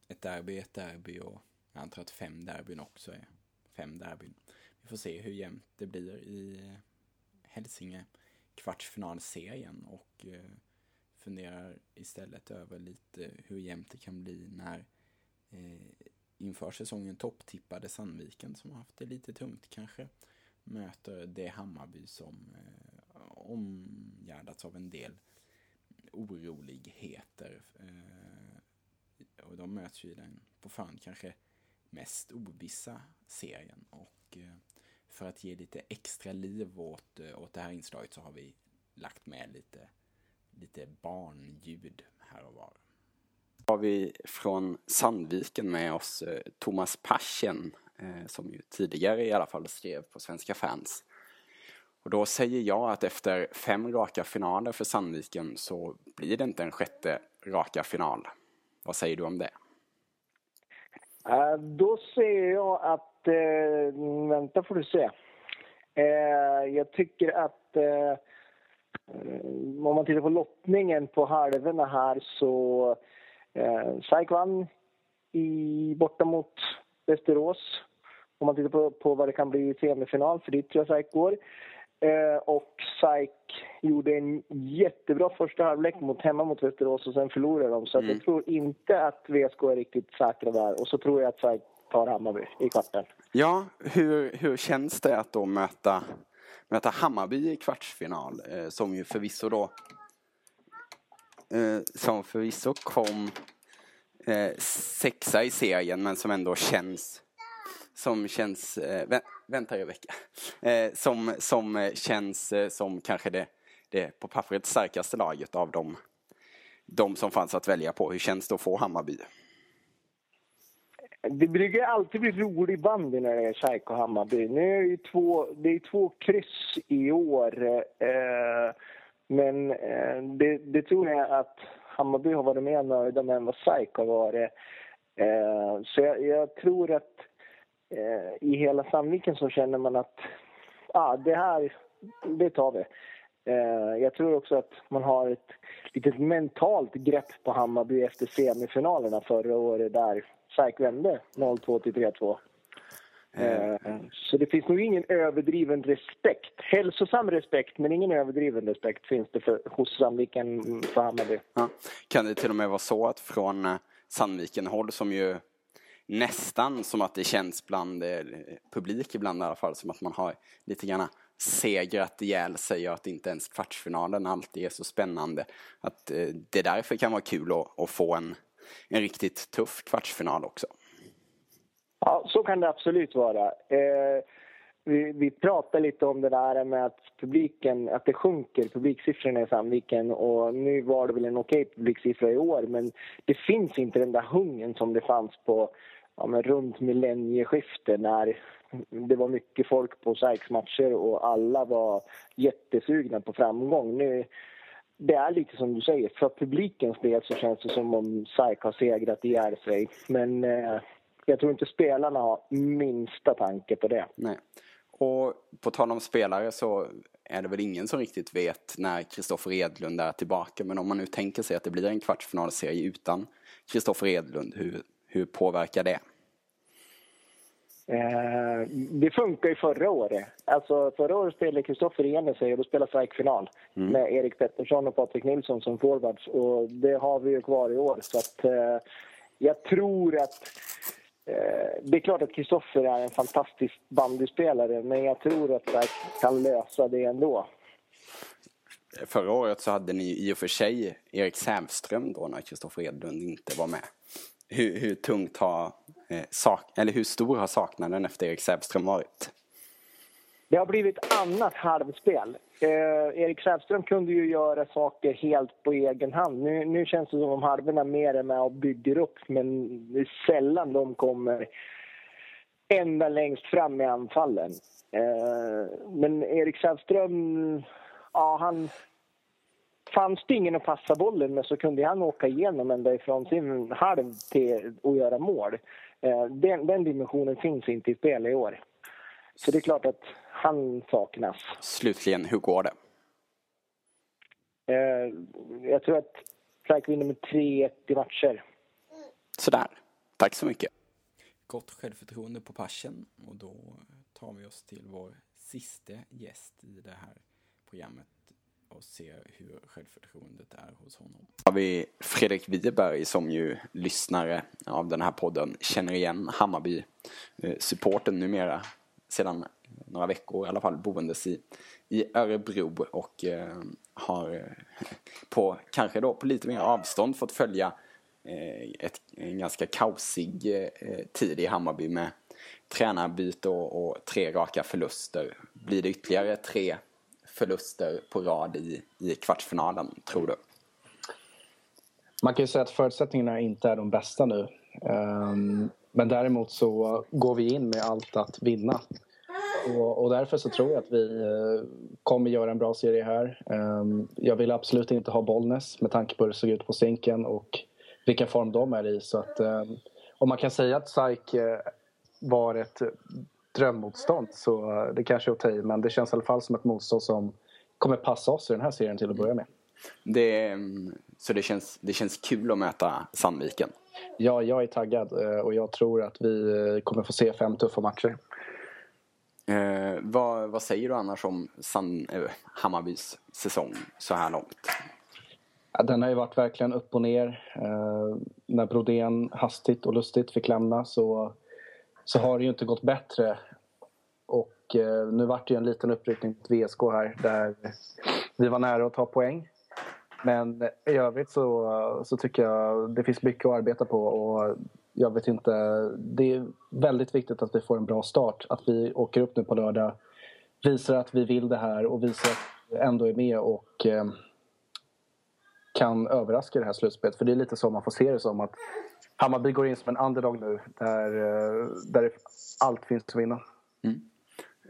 Ett derby är ett derby och jag antar att fem derbyn också är fem derbyn. Vi får se hur jämnt det blir i Hälsinge kvartsfinalserien och eh, funderar istället över lite hur jämnt det kan bli när eh, inför säsongen topptippade Sandviken som har haft det lite tungt kanske möter det Hammarby som eh, omgärdats av en del oroligheter. Eh, och de möts ju i den på förhand kanske mest ovissa serien. Och eh, för att ge lite extra liv åt, eh, åt det här inslaget så har vi lagt med lite lite barnljud här och var. Har vi från Sandviken med oss eh, Thomas Paschen eh, som ju tidigare i alla fall skrev på Svenska fans. Och då säger jag att efter fem raka finaler för Sandviken så blir det inte en sjätte raka final. Vad säger du om det? Uh, då säger jag att, vänta får du se. Jag tycker att Eh, om man tittar på lottningen på halvorna här så eh, SAIK vann i, borta mot Västerås. Om man tittar på, på vad det kan bli i semifinal, för dit tror jag SAIK går. Eh, och SAIK gjorde en jättebra första halvlek mot, hemma mot Västerås och sen förlorade de. Så mm. jag tror inte att VSK är riktigt säkra där. Och så tror jag att SAIK tar Hammarby i kvarten. Ja, hur, hur känns det att då möta möta Hammarby i kvartsfinal eh, som ju förvisso då eh, som förvisso kom eh, sexa i serien men som ändå känns som känns, eh, vä vänta Rebecka. vecka, eh, som, som eh, känns eh, som kanske det, det på pappret starkaste laget av de, de som fanns att välja på. Hur känns det att få Hammarby? Det brukar alltid bli rolig bandy när det är SAIK och Hammarby. Nu är det två, det är två kryss i år. Eh, men eh, det, det, tror jag att Hammarby har varit mer nöjda med än vad SAIK har varit. Eh, så jag, jag, tror att eh, i hela Sandviken så känner man att ah, det här, det tar vi. Eh, jag tror också att man har ett litet mentalt grepp på Hammarby efter semifinalerna förra året där SAIK vände 0-2 till 3-2. Eh, så det finns nog ingen överdriven respekt. Hälsosam respekt, men ingen överdriven respekt finns det för, hos Sandviken för Hammarby. Ja. Kan det till och med vara så att från eh, Sandviken-håll som ju nästan som att det känns bland eh, publik ibland i alla fall, som att man har lite grann segrat ihjäl sig och att inte ens kvartsfinalen alltid är så spännande. Att eh, det därför kan vara kul att, att få en, en riktigt tuff kvartsfinal också. Ja, så kan det absolut vara. Eh, vi, vi pratade lite om det där med att publiken, att det sjunker publiksiffrorna i Sandviken och nu var det väl en okej publiksiffra i år men det finns inte den där hungern som det fanns på ja, men runt millennieskiftet när det var mycket folk på SAIKs matcher och alla var jättesugna på framgång. Nu, det är lite som du säger, för publikens del så känns det som om SAIK har segrat ihjäl sig. Men eh, jag tror inte spelarna har minsta tanke på det. Nej. Och på tal om spelare så är det väl ingen som riktigt vet när Kristoffer Edlund är tillbaka. Men om man nu tänker sig att det blir en kvartsfinalserie utan Kristoffer Edlund, hur, hur påverkar det? Eh, det funkar ju förra året. Alltså, förra året spelade Kristoffer igen sig och då spelade SAIK final mm. med Erik Pettersson och Patrik Nilsson som forwards. Och det har vi ju kvar i år. Så att, eh, jag tror att Eh, det är klart att Kristoffer är en fantastisk bandyspelare men jag tror att jag kan lösa det ändå. Förra året så hade ni i och för sig Erik Sävström då när Kristoffer Edlund inte var med. Hur, hur tungt har, eh, sak, eller hur stor har saknaden efter Erik Sävström varit? Det har blivit annat halvspel. Eh, Erik Sävström kunde ju göra saker helt på egen hand. Nu, nu känns det som om halvorna mer är med och bygger upp men det är sällan de kommer ända längst fram i anfallen. Eh, men Erik Sävström, ja han... Fanns det ingen att passa bollen med så kunde han åka igenom ända ifrån sin halv till att göra mål. Eh, den, den dimensionen finns inte i spel i år. Så det är klart att han saknas. Slutligen, hur går det? Eh, jag tror att Frank vinner med 3-1 i matcher. Sådär. Tack så mycket. Gott självförtroende på passen och då tar vi oss till vår sista gäst i det här programmet och se hur självförtroendet är hos honom. Har vi Fredrik Wiberg som ju lyssnare av den här podden känner igen Hammarby-supporten numera sedan några veckor i alla fall boendes i, i Örebro och eh, har på kanske då på lite mer avstånd fått följa eh, ett, en ganska kaosig eh, tid i Hammarby med tränarbyte och, och, tre raka förluster. Blir det ytterligare tre förluster på rad i, i kvartsfinalen, tror du? Man kan ju säga att förutsättningarna inte är de bästa nu. Um, men däremot så går vi in med allt att vinna. Och, och, därför så tror jag att vi eh, kommer göra en bra serie här. Um, jag vill absolut inte ha Bollnäs med tanke på hur det såg ut på Zinken och vilken form de är i. Så att, ehm, um, om man kan säga att SAIK uh, eh, var ett drömmotstånd så uh, det kanske är okej. Men det känns i alla fall som ett motstånd som kommer passa oss i den här serien till att börja med. Det, så det känns, det känns kul att möta Sandviken? Ja, jag är taggad och jag tror att vi kommer få se fem tuffa matcher. Eh, vad, vad, säger du annars om San, eh, Hammarbys säsong så här långt? Ja, den har ju varit verkligen upp och ner. Eh, när Brodén hastigt och lustigt fick lämna så, så har det ju inte gått bättre. Och eh, nu vart det ju en liten uppryckning mot VSK här där vi var nära att ta poäng. Men i övrigt så, så tycker jag det finns mycket att arbeta på och jag vet inte. Det är väldigt viktigt att vi får en bra start. Att vi åker upp nu på lördag, visar att vi vill det här och visar att vi ändå är med och eh, kan överraska i det här slutspelet. För det är lite så man får se det som att Hammarby går in som en underdog nu där, eh, där allt finns att vinna. Mm.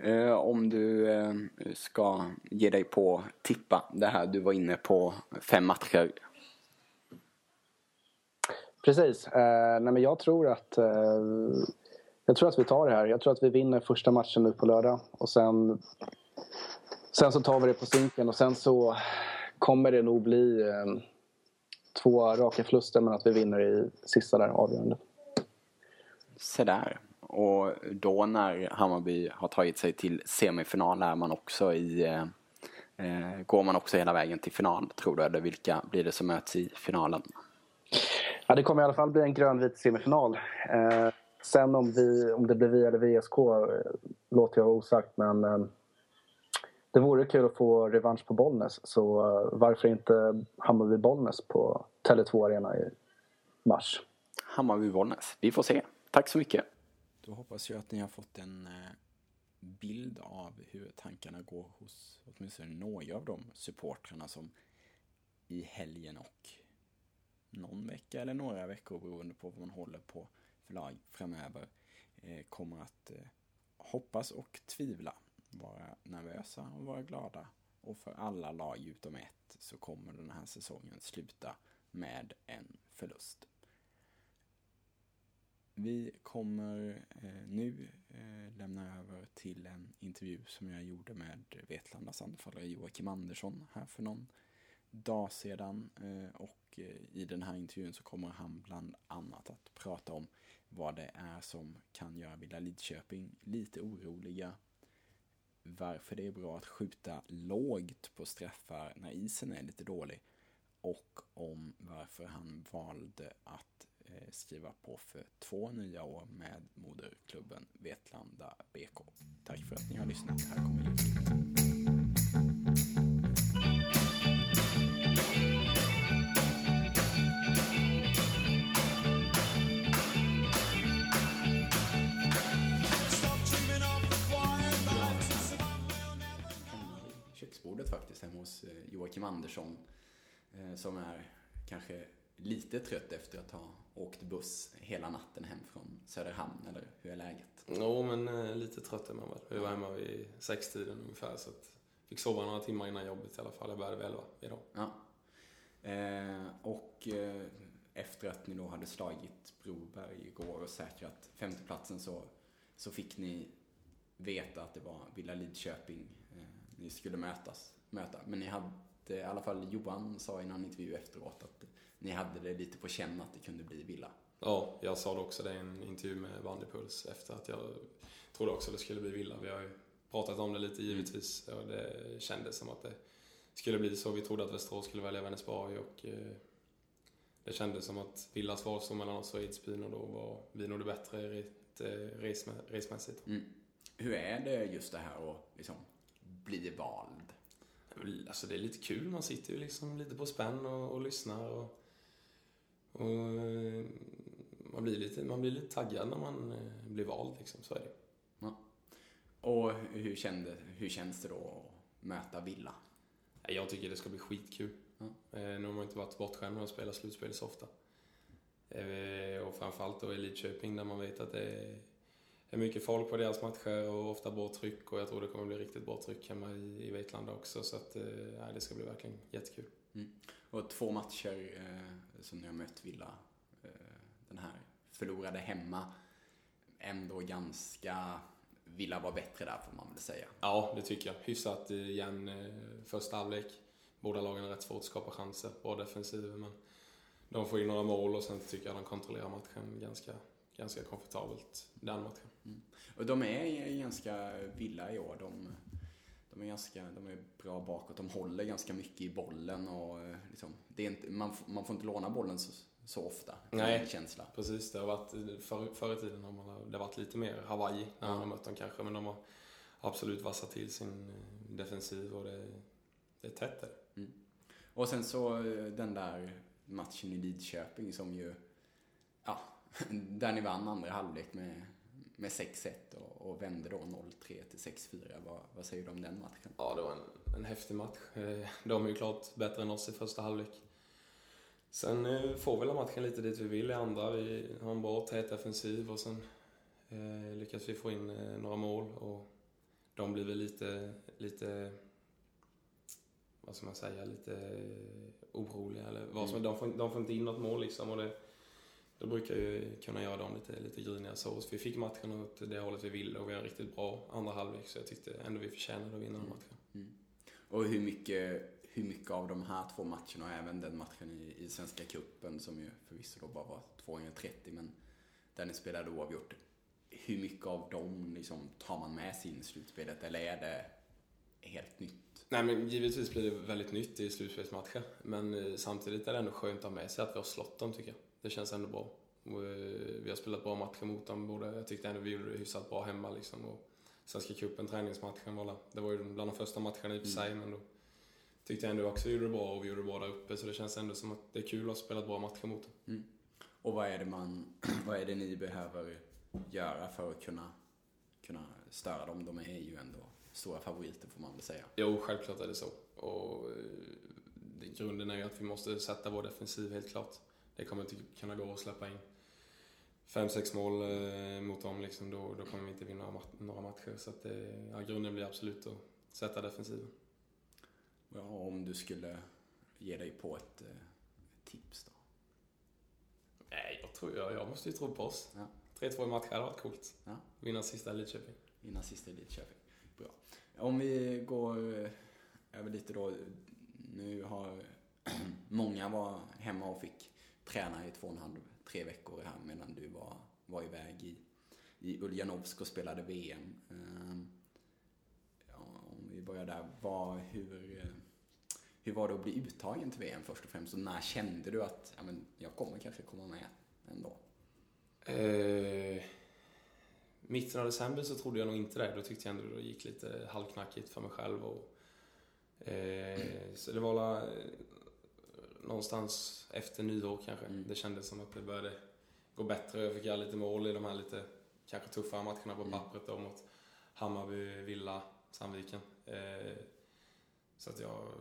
Eh, om du eh, ska ge dig på tippa det här, du var inne på fem matcher. Precis. Eh, nej men jag tror att eh, jag tror att vi tar det här. Jag tror att vi vinner första matchen nu på lördag och sen sen så tar vi det på sinken och sen så kommer det nog bli eh, två raka förluster men att vi vinner i sista där avgörande. Se där. Och då när Hammarby har tagit sig till semifinal är man också i eh, eh, går man också hela vägen till final tror du? Eller vilka blir det som möts i finalen? Ja, det kommer i alla fall bli en grönvit semifinal. Eh, sen om, vi, om det blir vi eller VSK eh, låter jag vara osagt men eh, det vore kul att få revansch på Bollnäs så eh, varför inte Hammarby-Bollnäs på Tele2 Arena i mars? Hammarby-Bollnäs, vi får se. Tack så mycket. Då hoppas jag att ni har fått en eh, bild av hur tankarna går hos åtminstone några av de supportrarna som i helgen och någon vecka eller några veckor beroende på vad man håller på för lag framöver eh, kommer att eh, hoppas och tvivla vara nervösa och vara glada. Och för alla lag utom ett så kommer den här säsongen sluta med en förlust. Vi kommer eh, nu eh, lämna över till en intervju som jag gjorde med Vetlandas anfallare Joakim Andersson här för någon dag sedan. Eh, och eh, i den här intervjun så kommer han bland annat att prata om vad det är som kan göra Villa Lidköping lite oroliga varför det är bra att skjuta lågt på straffar när isen är lite dålig och om varför han valde att Eh, skriva på för två nya år med moderklubben Vetlanda BK. Tack för att ni har lyssnat. Här kommer ljudet. köksbordet faktiskt hemma hos eh, Joakim Andersson. Eh, som är kanske lite trött efter att ha åkt buss hela natten hem från Söderhamn, eller hur är läget? Jo, men eh, lite trött är man väl. Vi var hemma vid sextiden ungefär, så att fick sova några timmar innan jobbet i alla fall. Jag började vid elva idag. Ja. Eh, och eh, efter att ni då hade slagit Broberg igår och säkrat femteplatsen så, så fick ni veta att det var Villa Lidköping ni skulle mötas, möta. Men ni hade, i alla fall Johan sa i någon intervju efteråt att ni hade det lite på känn att det kunde bli Villa. Ja, jag sa det också det i en intervju med Vanderpuls efter att jag trodde också att det skulle bli Villa. Vi har ju pratat om det lite givetvis och det kändes som att det skulle bli så. Vi trodde att Västerås skulle välja Vänersborg och eh, det kändes som att Villas val stod mellan oss och Edsbyn och då var vi nog det bättre resmässigt. Mm. Hur är det just det här att liksom bli vald? Alltså det är lite kul. Man sitter ju liksom lite på spänn och, och lyssnar. Och, och, eh, man, blir lite, man blir lite taggad när man eh, blir vald. Liksom. Så är det. Ja. Och hur, kände, hur känns det då att möta Villa? Jag tycker det ska bli skitkul. Ja. Eh, nu har man inte varit bortskämd med att spela slutspel så ofta. Och framförallt då i Lidköping där man vet att det är mycket folk på deras matcher och ofta bra tryck och jag tror det kommer bli riktigt bra tryck hemma i, i Vetlanda också så att eh, det ska bli verkligen jättekul. Mm. Och två matcher som ni har mött Villa, eh, den här förlorade hemma, ändå ganska Villa var bättre där får man väl säga. Ja, det tycker jag. Hyfsat igen eh, första halvlek. Båda lagen har rätt svårt att skapa chanser, bra defensiver men de får in några mål och sen tycker jag de kontrollerar matchen ganska, ganska komfortabelt den matchen. Mm. Och de är ganska villa i år. De, de, är ganska, de är bra bakåt. De håller ganska mycket i bollen och eh, liksom, det är inte, man, man får inte låna bollen så, så ofta. Nej, känsla. precis. Det har varit, förr, förr i tiden har man, det har varit lite mer Hawaii när man har mött dem kanske. Men de har absolut vassat till sin eh, defensiv och det, det är tätt där. Mm. Och sen så eh, den där matchen i Lidköping som ju, ja, där ni vann andra halvlek med med 6-1 och, och vände då 0-3 till 6-4. Vad, vad, säger du om den matchen? Ja, det var en, en häftig match. Eh, de är ju klart bättre än oss i första halvlek. Sen eh, får väl matchen lite dit vi vill i andra. Vi har en bra tät defensiv och sen eh, lyckas vi få in eh, några mål och de blir väl lite, lite vad ska man säga, lite oroliga eller vad som mm. de, får, de får inte in något mål liksom och det, då brukar ju kunna göra dem lite, lite griniga så. så vi fick matchen åt det hållet vi ville och vi har en riktigt bra andra halvlek så jag tyckte ändå vi förtjänade att vinna mm. matchen. Mm. Och hur mycket, hur mycket av de här två matcherna och även den matchen i, i Svenska Cupen som ju förvisso då bara var 2 gånger 30 men där ni spelade oavgjort. Hur mycket av dem liksom tar man med sig in i slutspelet eller är det helt nytt? Nej men givetvis blir det väldigt nytt i slutspelsmatcher men eh, samtidigt är det ändå skönt att ha med sig att vi har slått dem tycker jag det känns ändå bra. Eh, vi har spelat bra matcher mot dem både. Jag tyckte ändå vi gjorde det hyfsat bra hemma liksom. Och Svenska cupen, träningsmatchen var Det var ju bland de första matcherna i och för sig, mm. men då tyckte jag ändå också vi gjorde det bra och vi gjorde det bra där uppe. Så det känns ändå som att det är kul att ha spelat bra matcher mot dem. Mm. Och vad är det man, vad är det ni behöver göra för att kunna, kunna störa dem? De är ju ändå stora favoriter får man väl säga. Jo, självklart är det så. Och eh, grunden är ju att vi måste sätta vår defensiv helt klart det kommer inte kunna gå att släppa in fem, sex mål eh, mot dem, liksom, då, då kommer vi inte vinna några matcher. Så att, eh, ja, grunden blir absolut att sätta defensiven. Ja, om du skulle ge dig på ett, eh, tips då? Nej, jag, tror, jag, jag måste ju tro på oss. Ja. 3-2 i match hade varit coolt. Ja. Vinna sista Lidköping. Vinna sista Lidköping. Bra. Om vi går över lite då. Nu har många var hemma och fick tränade i två och en halv, tre veckor här medan du var, var iväg i, i Uljanovsk och spelade VM. Ehm, ja, om vi börjar där, var, hur, eh, hur var det att bli uttagen till VM först och främst? Och när kände du att ja, men jag kommer kanske komma med ändå? Eh, mitten av december så trodde jag nog inte det. Då tyckte jag ändå det gick lite halvknackigt för mig själv. Och, eh, så det var någonstans efter nyår kanske. Mm. Det kändes som att det började gå bättre. Jag fick göra lite mål i de här lite kanske tuffare matcherna på mm. pappret då mot Hammarby, Villa, Sandviken. Eh, så att jag,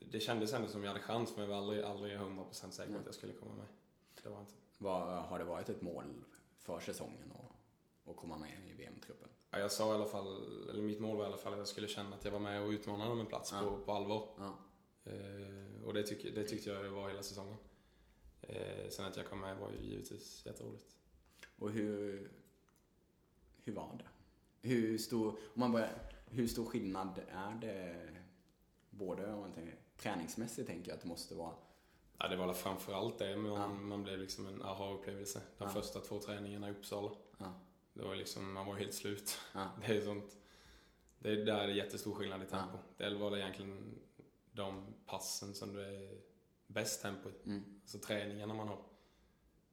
det kändes ändå som jag hade chans men jag var aldrig, aldrig 100% säker på mm. att jag skulle komma med. Det var inte. Var, har det varit ett mål för säsongen att, att komma med i VM-truppen? Ja, jag sa i alla fall, eller mitt mål var i alla fall att jag skulle känna att jag var med och utmanade om en plats ja. på, på allvar. Ja. Eh, och det, tyck, det tyckte jag var hela säsongen. Eh, sen att jag kom med var ju givetvis jätteroligt. Och hur, hur var det? Hur stor, om man börjar, hur stor skillnad är det både om man tänker, träningsmässigt tänker jag att det måste vara? Ja, det var framförallt det, men ja. man blev liksom en aha-upplevelse. De ja. första två träningarna i Uppsala. Ja. Det var liksom, man var helt slut. Ja. Det är sånt, det är där det är jättestor skillnad i tempo. Ja. Det var det egentligen de passen som du är bäst tempo. Mm. Alltså träningarna man har.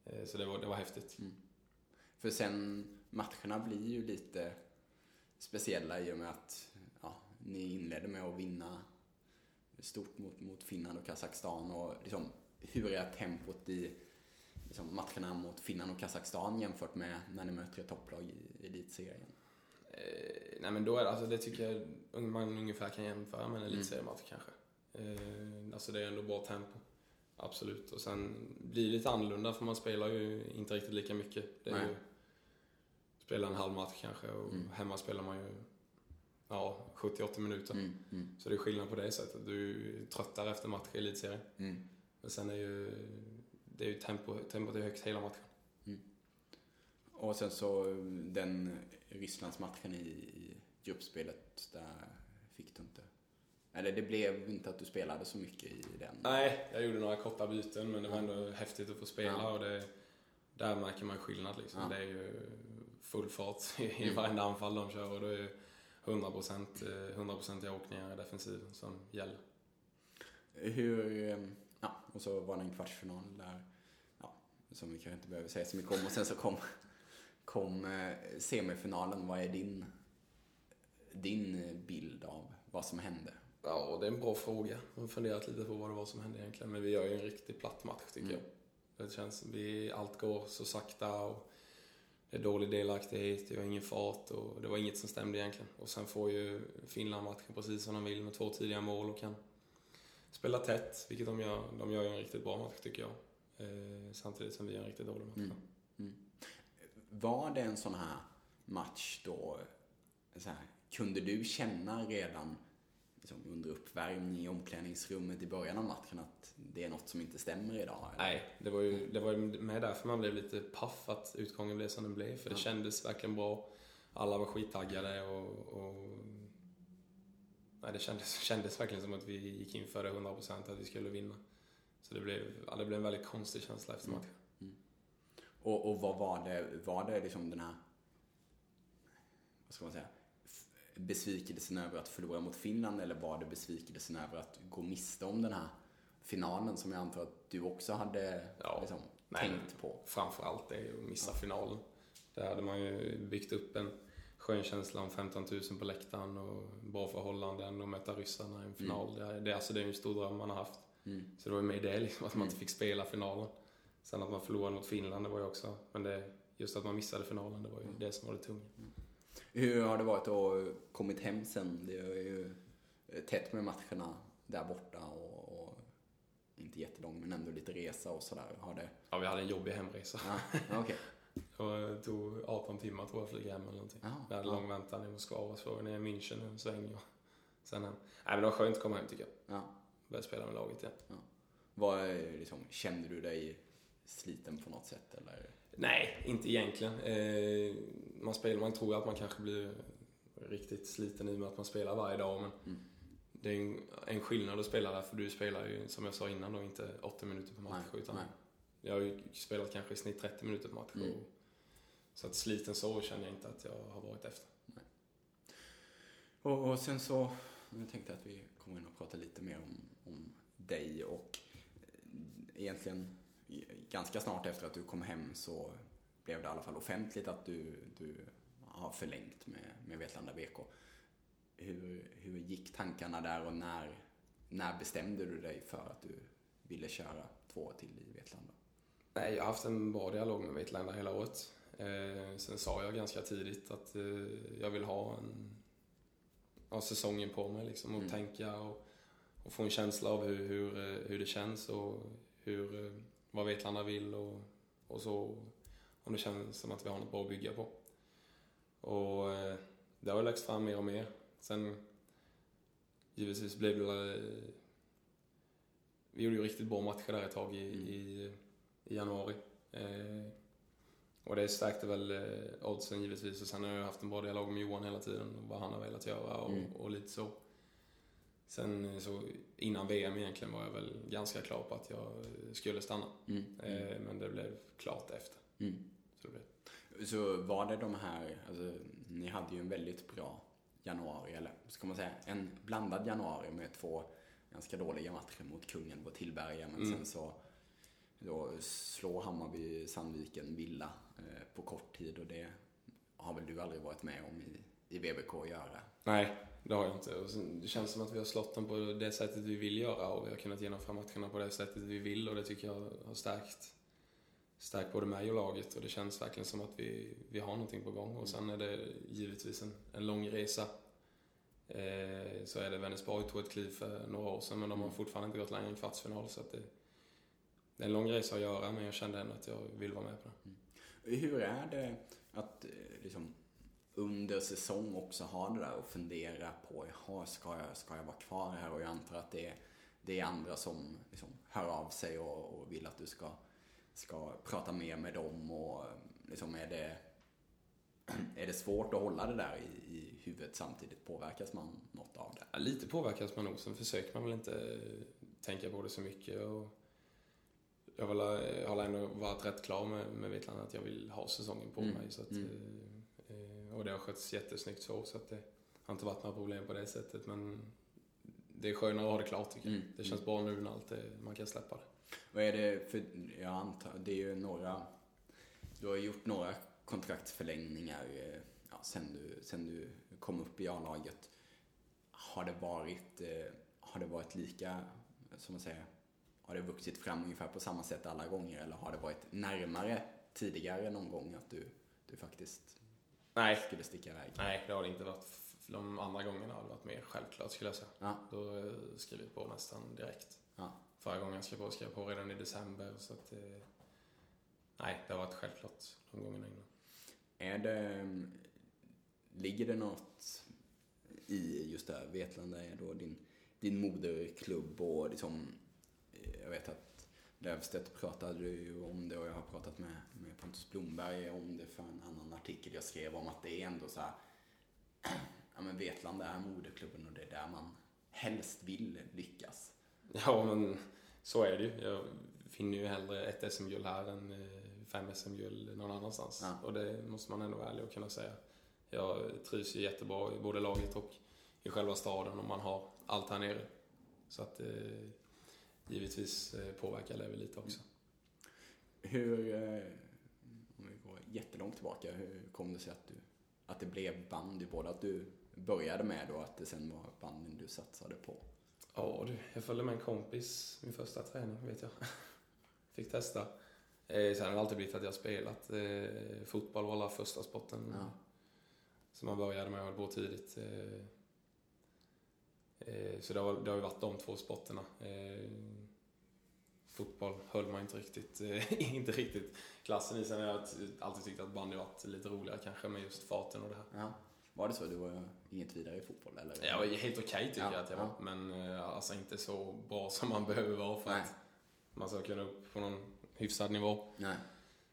Eh, så det var, det var häftigt. Mm. För sen, matcherna blir ju lite speciella i och med att ja, ni inledde med att vinna stort mot, mot Finland och Kazakstan. Och liksom, hur är tempot i liksom, matcherna mot Finland och Kazakstan jämfört med när ni möter ett topplag i elitserien? Eh, nej men då är det, alltså det tycker jag man ungefär kan jämföra med en mm. elitseriematch mm. kanske. Eh, alltså det är ändå bra tempo. Absolut. Och sen blir det lite annorlunda för man spelar ju inte riktigt lika mycket. Det är ju, spelar en halv match kanske och mm. hemma spelar man ju ja, 70-80 minuter. Mm, mm. Så det är skillnad på det sättet. Du är tröttare efter matcher i elitserien. Mm. Men sen är ju, det är ju tempo, tempot är högt hela matchen. Mm. Och sen så den Rysslandsmatchen i, i gruppspelet, där fick du inte eller det blev inte att du spelade så mycket i den? Nej, jag gjorde några korta byten men det var ändå häftigt att få spela ja. och det, där märker man skillnad liksom. Ja. Det är ju full fart i mm. varenda anfall de kör och det är 100%, 100% i åkningar i defensiven som gäller. Hur, ehm, ja, och så var det en kvartsfinal där, ja, som vi kanske inte behöver säga så mycket om och sen så kom, kom eh, semifinalen. Vad är din, din bild av vad som hände? Ja, det är en bra fråga. Jag har funderat lite på vad det var som hände egentligen. Men vi gör ju en riktigt platt match tycker mm. jag. Det känns, vi, allt går så sakta och det är dålig delaktighet, vi har ingen fart och det var inget som stämde egentligen. Och sen får ju Finland matchen precis som de vill med två tidiga mål och kan spela tätt, vilket de gör. De gör ju en riktigt bra match tycker jag. Eh, samtidigt som vi gör en riktigt dålig match. Mm. Mm. Var det en sån här match då, så här, kunde du känna redan liksom, under uppvärmning i omklädningsrummet i början av matchen att det är något som inte stämmer idag? Eller? Nej, det var ju det var med därför man blev lite paff att utgången blev som den blev. För det kändes verkligen bra. Alla var skittaggade och, och nej, det kändes, kändes verkligen som att vi gick in för det 100% att vi skulle vinna. Så det blev, ja, det blev en väldigt konstig känsla efter matchen. Mm. Och, och vad var det, var det liksom den här, vad ska man säga, besvikelsen över att förlora mot Finland eller var det besvikelsen över att gå miste om den här finalen som jag antar att du också hade ja, liksom, nej, tänkt på? Framförallt det, att missa ja. finalen. Där hade man ju byggt upp en skön känsla om 15 000 på läktaren och bra förhållanden och möta ryssarna i en final. Mm. Det, det, alltså, det är ju en stor dröm man har haft. Mm. Så det var ju med det liksom, att man inte mm. fick spela finalen. Sen att man förlorade mot Finland, det var ju också, men det, just att man missade finalen, det var ju mm. det som var det tunga. Mm. Hur har det varit att kommit hem sen? Det är ju tätt med matcherna där borta och, och inte jättelång men ändå lite resa och sådär. Har det... Ja, vi hade en jobbig hemresa. Ja, okay. det tog 18 timmar tror jag att flyga hem eller någonting. Ja, vi hade ja. lång väntan i Moskva och så var vi nere i München en sväng och sen hem. Nej men det var skönt att komma hem tycker jag. Ja. Börja spela med laget igen. Ja. Var, liksom, kände du dig sliten på något sätt eller? Nej, inte egentligen. Eh, man, spelar, man tror att man kanske blir riktigt sliten i och med att man spelar varje dag. Men mm. Det är en, en skillnad att spela där, för du spelar ju som jag sa innan då inte 80 minuter per match. Nej, utan nej. Jag har ju spelat kanske i snitt 30 minuter per match. Mm. så att sliten så känner jag inte att jag har varit efter. Och, och, sen så, jag tänkte att vi kommer in och prata lite mer om, om dig och eh, egentligen ganska snart efter att du kom hem så blev det i alla fall offentligt att du, du har förlängt med, med Vetlanda BK. Hur, hur gick tankarna där och när, när bestämde du dig för att du ville köra två år till i Vetlanda? Nej, jag har haft en bra dialog med Vetlanda hela året. Eh, sen sa jag ganska tidigt att eh, jag vill ha en ha säsongen på mig liksom, och mm. tänka och, och, få en känsla av hur, hur, eh, hur det känns och hur, eh, vad Vetlanda vill och, och så om det känns som att vi har något bra att bygga på. Och eh, det har lagts fram mer och mer. Sen givetvis blev det... Vi gjorde ju riktigt bra matcher där ett tag i, mm. i, i, januari. Eh, och det stärkte väl eh, oddsen givetvis. Och sen har jag haft en bra dialog med Johan hela tiden, vad han har velat göra och, mm. och lite så. Sen eh, så innan VM egentligen var jag väl ganska klar på att jag skulle stanna. Mm. Eh, men det blev klart efter. Mm. Så, det blev... så var det de här, alltså, ni hade ju en väldigt bra januari, eller ska man säga en blandad januari med två ganska dåliga matcher mot kungen på Tillberga. Men mm. sen så då slår Hammarby Sandviken Villa eh, på kort tid och det har väl du aldrig varit med om i, i att göra? Nej, det har jag inte. Och det känns som att vi har slått dem på det sättet vi vill göra och vi har kunnat genomföra matcherna på det sättet vi vill och det tycker jag har stärkt, stärkt både mig och laget och det känns verkligen som att vi, vi har någonting på gång. Och sen är det givetvis en, en lång resa. Eh, så är det Vänersborg tog ett kliv för några år sedan men de har mm. fortfarande inte gått längre än kvartsfinal så att det, det är en lång resa att göra men jag kände ändå att jag vill vara med på det. Mm. Hur är det att eh, liksom, under säsong också ha det där och fundera på, jaha, ska jag, ska jag vara kvar här? Och jag antar att det är, det är andra som liksom, hör av sig och, och vill att du ska, ska prata mer med dem och liksom, är det är det svårt att hålla det där i, i huvudet samtidigt? Påverkas man något av det? Ja, lite påverkas man nog. Sen försöker man väl inte tänka på det så mycket. Och jag har ändå varit rätt klar med, med Vetlanda att jag vill ha säsongen på mm. mig. Så att, mm. Och det har skötts jättesnyggt så, så att det har inte varit några problem på det sättet. Men det är skönare att ha det klart tycker jag. Mm. Det känns bra nu när allt är, man kan släppa det. Vad är det för, jag antar, det är ju några, du har gjort några kontraktsförlängningar eh, ja, sen, du, sen du kom upp i A-laget. Har det varit, eh, har det varit lika, som man säger, har det vuxit fram ungefär på samma sätt alla gånger eller har det varit närmare tidigare någon gång att du, du faktiskt Nej. skulle sticka iväg? Nej, det har det inte varit. de andra gångerna har det varit mer självklart skulle jag säga. Ja. Då har jag skrivit på nästan direkt. Ja. Förra gången jag skrev på skrev jag på redan i december. Så att, eh, nej, det har varit självklart de gångerna innan. Är det, ligger det något i just det här, Vetlanda är då din, din moderklubb och liksom, jag vet att Löfstedt pratade ju om det och jag har pratat med, med Pontus Blomberg om det för en annan artikel jag skrev om att det är ändå så här, ja men Vetlanda är moderklubben och det är där man helst vill lyckas. Ja, men så är det ju. Jag finner ju hellre ett SM-guld här än eh, fem SM-guld någon annanstans. Ja. Och det måste man ändå vara ärlig och kunna säga. Jag trivs ju jättebra i både laget och i själva staden om man har allt här nere. Så att eh, givetvis eh, påverkar väl lite också. Hur, eh, om vi går jättelångt tillbaka, hur kom det sig att, du, att det blev bandy? Både att du började med och att det sen var bandyn du satsade på? Ja du, jag följde med en kompis min första träning vet jag. Fick testa. Eh, sen har det alltid blivit att jag spelat. Eh, fotboll var första sporten Ja. som man började med och på tidigt. Eh, så det har, det har ju varit de två sporterna. Eh, fotboll höll man inte riktigt, eh, inte riktigt klassen i. Sen har jag alltid tyckt att bandy varit lite roligare kanske med just farten och det här. Ja. Var det så? Du var inget vidare i fotboll? Eller? Jag var helt okej tycker Ja, jag att jag ja. var. Men eh, alltså inte så bra som man behöver vara för Nej. att man ska kunna upp på någon hyfsad nivå. Nej.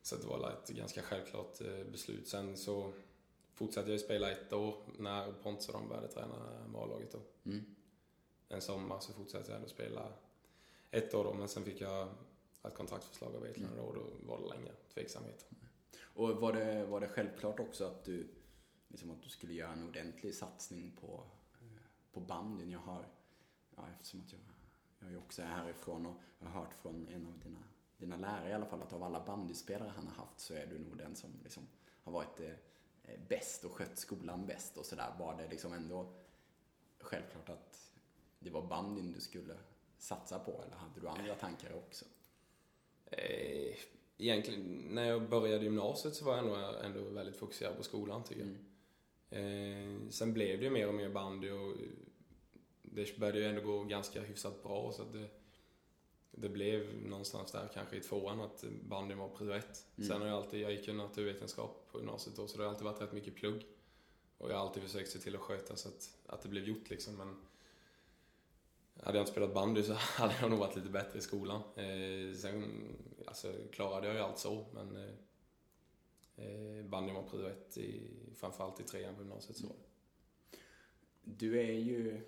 Så det var ett ganska självklart eh, beslut. Sen så fortsatte jag spela ett år när Pontus och de började träna med A-laget. Mm. En sommar så fortsatte jag ändå spela ett år då, men sen fick jag ett kontraktförslag av Vetlanda Mm. och då var det länge tveksamhet. Och var det, var det självklart också att du, liksom att du skulle göra en ordentlig satsning på, eh, på bandyn? Jag har, ja, eftersom att jag, jag är också härifrån och jag har hört från en av dina, dina lärare i alla fall att av alla bandyspelare han har haft så är du nog den som liksom har varit eh, bäst och skött skolan bäst och sådär. Var det liksom ändå självklart att det var bandyn du skulle satsa på eller hade du andra tankar också? Eh, egentligen, när jag började gymnasiet så var jag ändå, ändå väldigt fokuserad på skolan tycker jag. Eh, sen blev det ju mer och mer bandy och det började ju ändå gå ganska hyfsat bra så att det, det blev någonstans där kanske i tvåan att bandyn var prio ett. Mm. Sen har jag alltid, jag gick ju naturvetenskap på gymnasiet då så det har alltid varit rätt mycket plugg. Och jag har alltid försökt se till att sköta så att, att det blev gjort liksom men hade jag inte spelat bandy så hade jag nog varit lite bättre i skolan. Eh, sen alltså, klarade jag ju allt så, men eh, eh, bandyn var prio ett, i, framförallt i trean på gymnasiet. Så. Du är ju?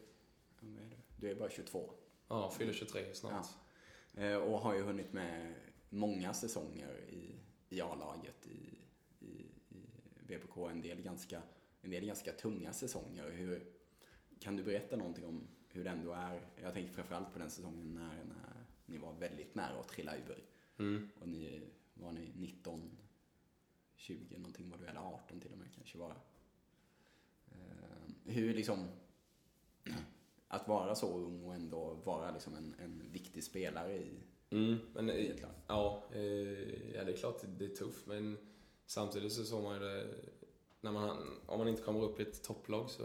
Du är bara 22. Ja, fyller 23 snart. Ja. Eh, Och har ju hunnit med många säsonger i, i A-laget i, i, i VPK. En del, ganska, en del ganska tunga säsonger. Hur, kan du berätta någonting om hur det ändå är? Jag tänker framförallt på den säsongen när, när ni var väldigt nära att trilla ur. Mm. Och ni, var ni 19, 20 någonting var du, eller 18 till och med kanske var. Eh, hur liksom, att vara så ung och ändå vara liksom en, en viktig spelare i, Mm, men, i eh, ett lag. ja, eh, ja, det är klart det är tufft, men samtidigt så såg man ju det, när man, om man inte kommer upp i ett topplag så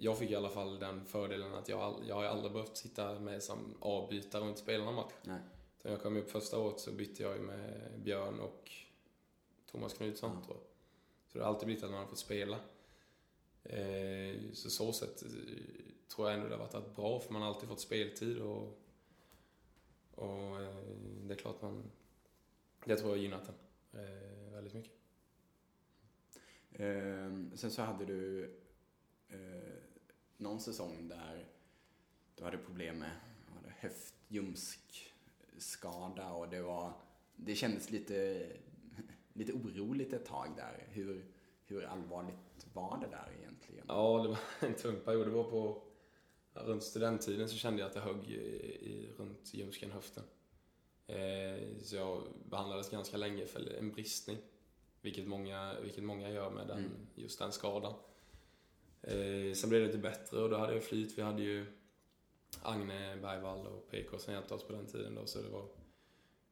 jag fick i alla fall den fördelen att jag, all- jag har aldrig behövt sitta med som avbytare och inte spela någon match. Nej. Så när jag kom upp första året så bytte jag ju med Björn och Thomas Knutsson Ja. tror jag. Så det har alltid blivit att man har fått spela. Eh, så så sätt eh, tror jag ändå det har varit bra för man har alltid fått speltid och, och eh, det är klart man... Det tror jag har gynnat eh, väldigt mycket. Ehm, sen så hade du någon säsong där du hade problem med vad var det, höftljumskskada och det var, det kändes lite, lite oroligt ett tag där. Hur, hur allvarligt var det där egentligen? Ja, det var en tung period. Det var på... Runt studenttiden så kände jag att det högg i, i, runt ljumsken, höften. Eh, så jag behandlades ganska länge för en bristning. Vilket många, vilket många gör med den, Mm. just den skadan. Eh, sen blev det lite bättre och då hade jag flyt. Vi hade ju Agne Bergvall och PK som hjälpte oss på den tiden då. Så det var,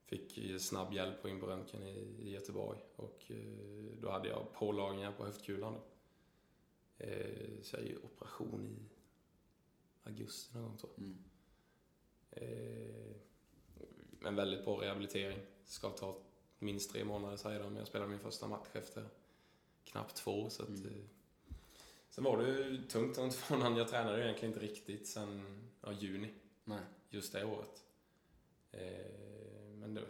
fick snabb hjälp och in på röntgen i, i Göteborg. Och eh, då hade jag pålagringar på höftkulan då. Eh, så jag ju operation i augusti någon gång tror jag. Mm. Eh, en väldigt bra rehabilitering. Ska ta minst tre månader säger de. Jag spelade min första match efter knappt två. Så att, Mm. Sen var det ju tungt två månaderna. Jag tränade ju egentligen inte riktigt sen ja, juni Nej. just det året. Eh, men det,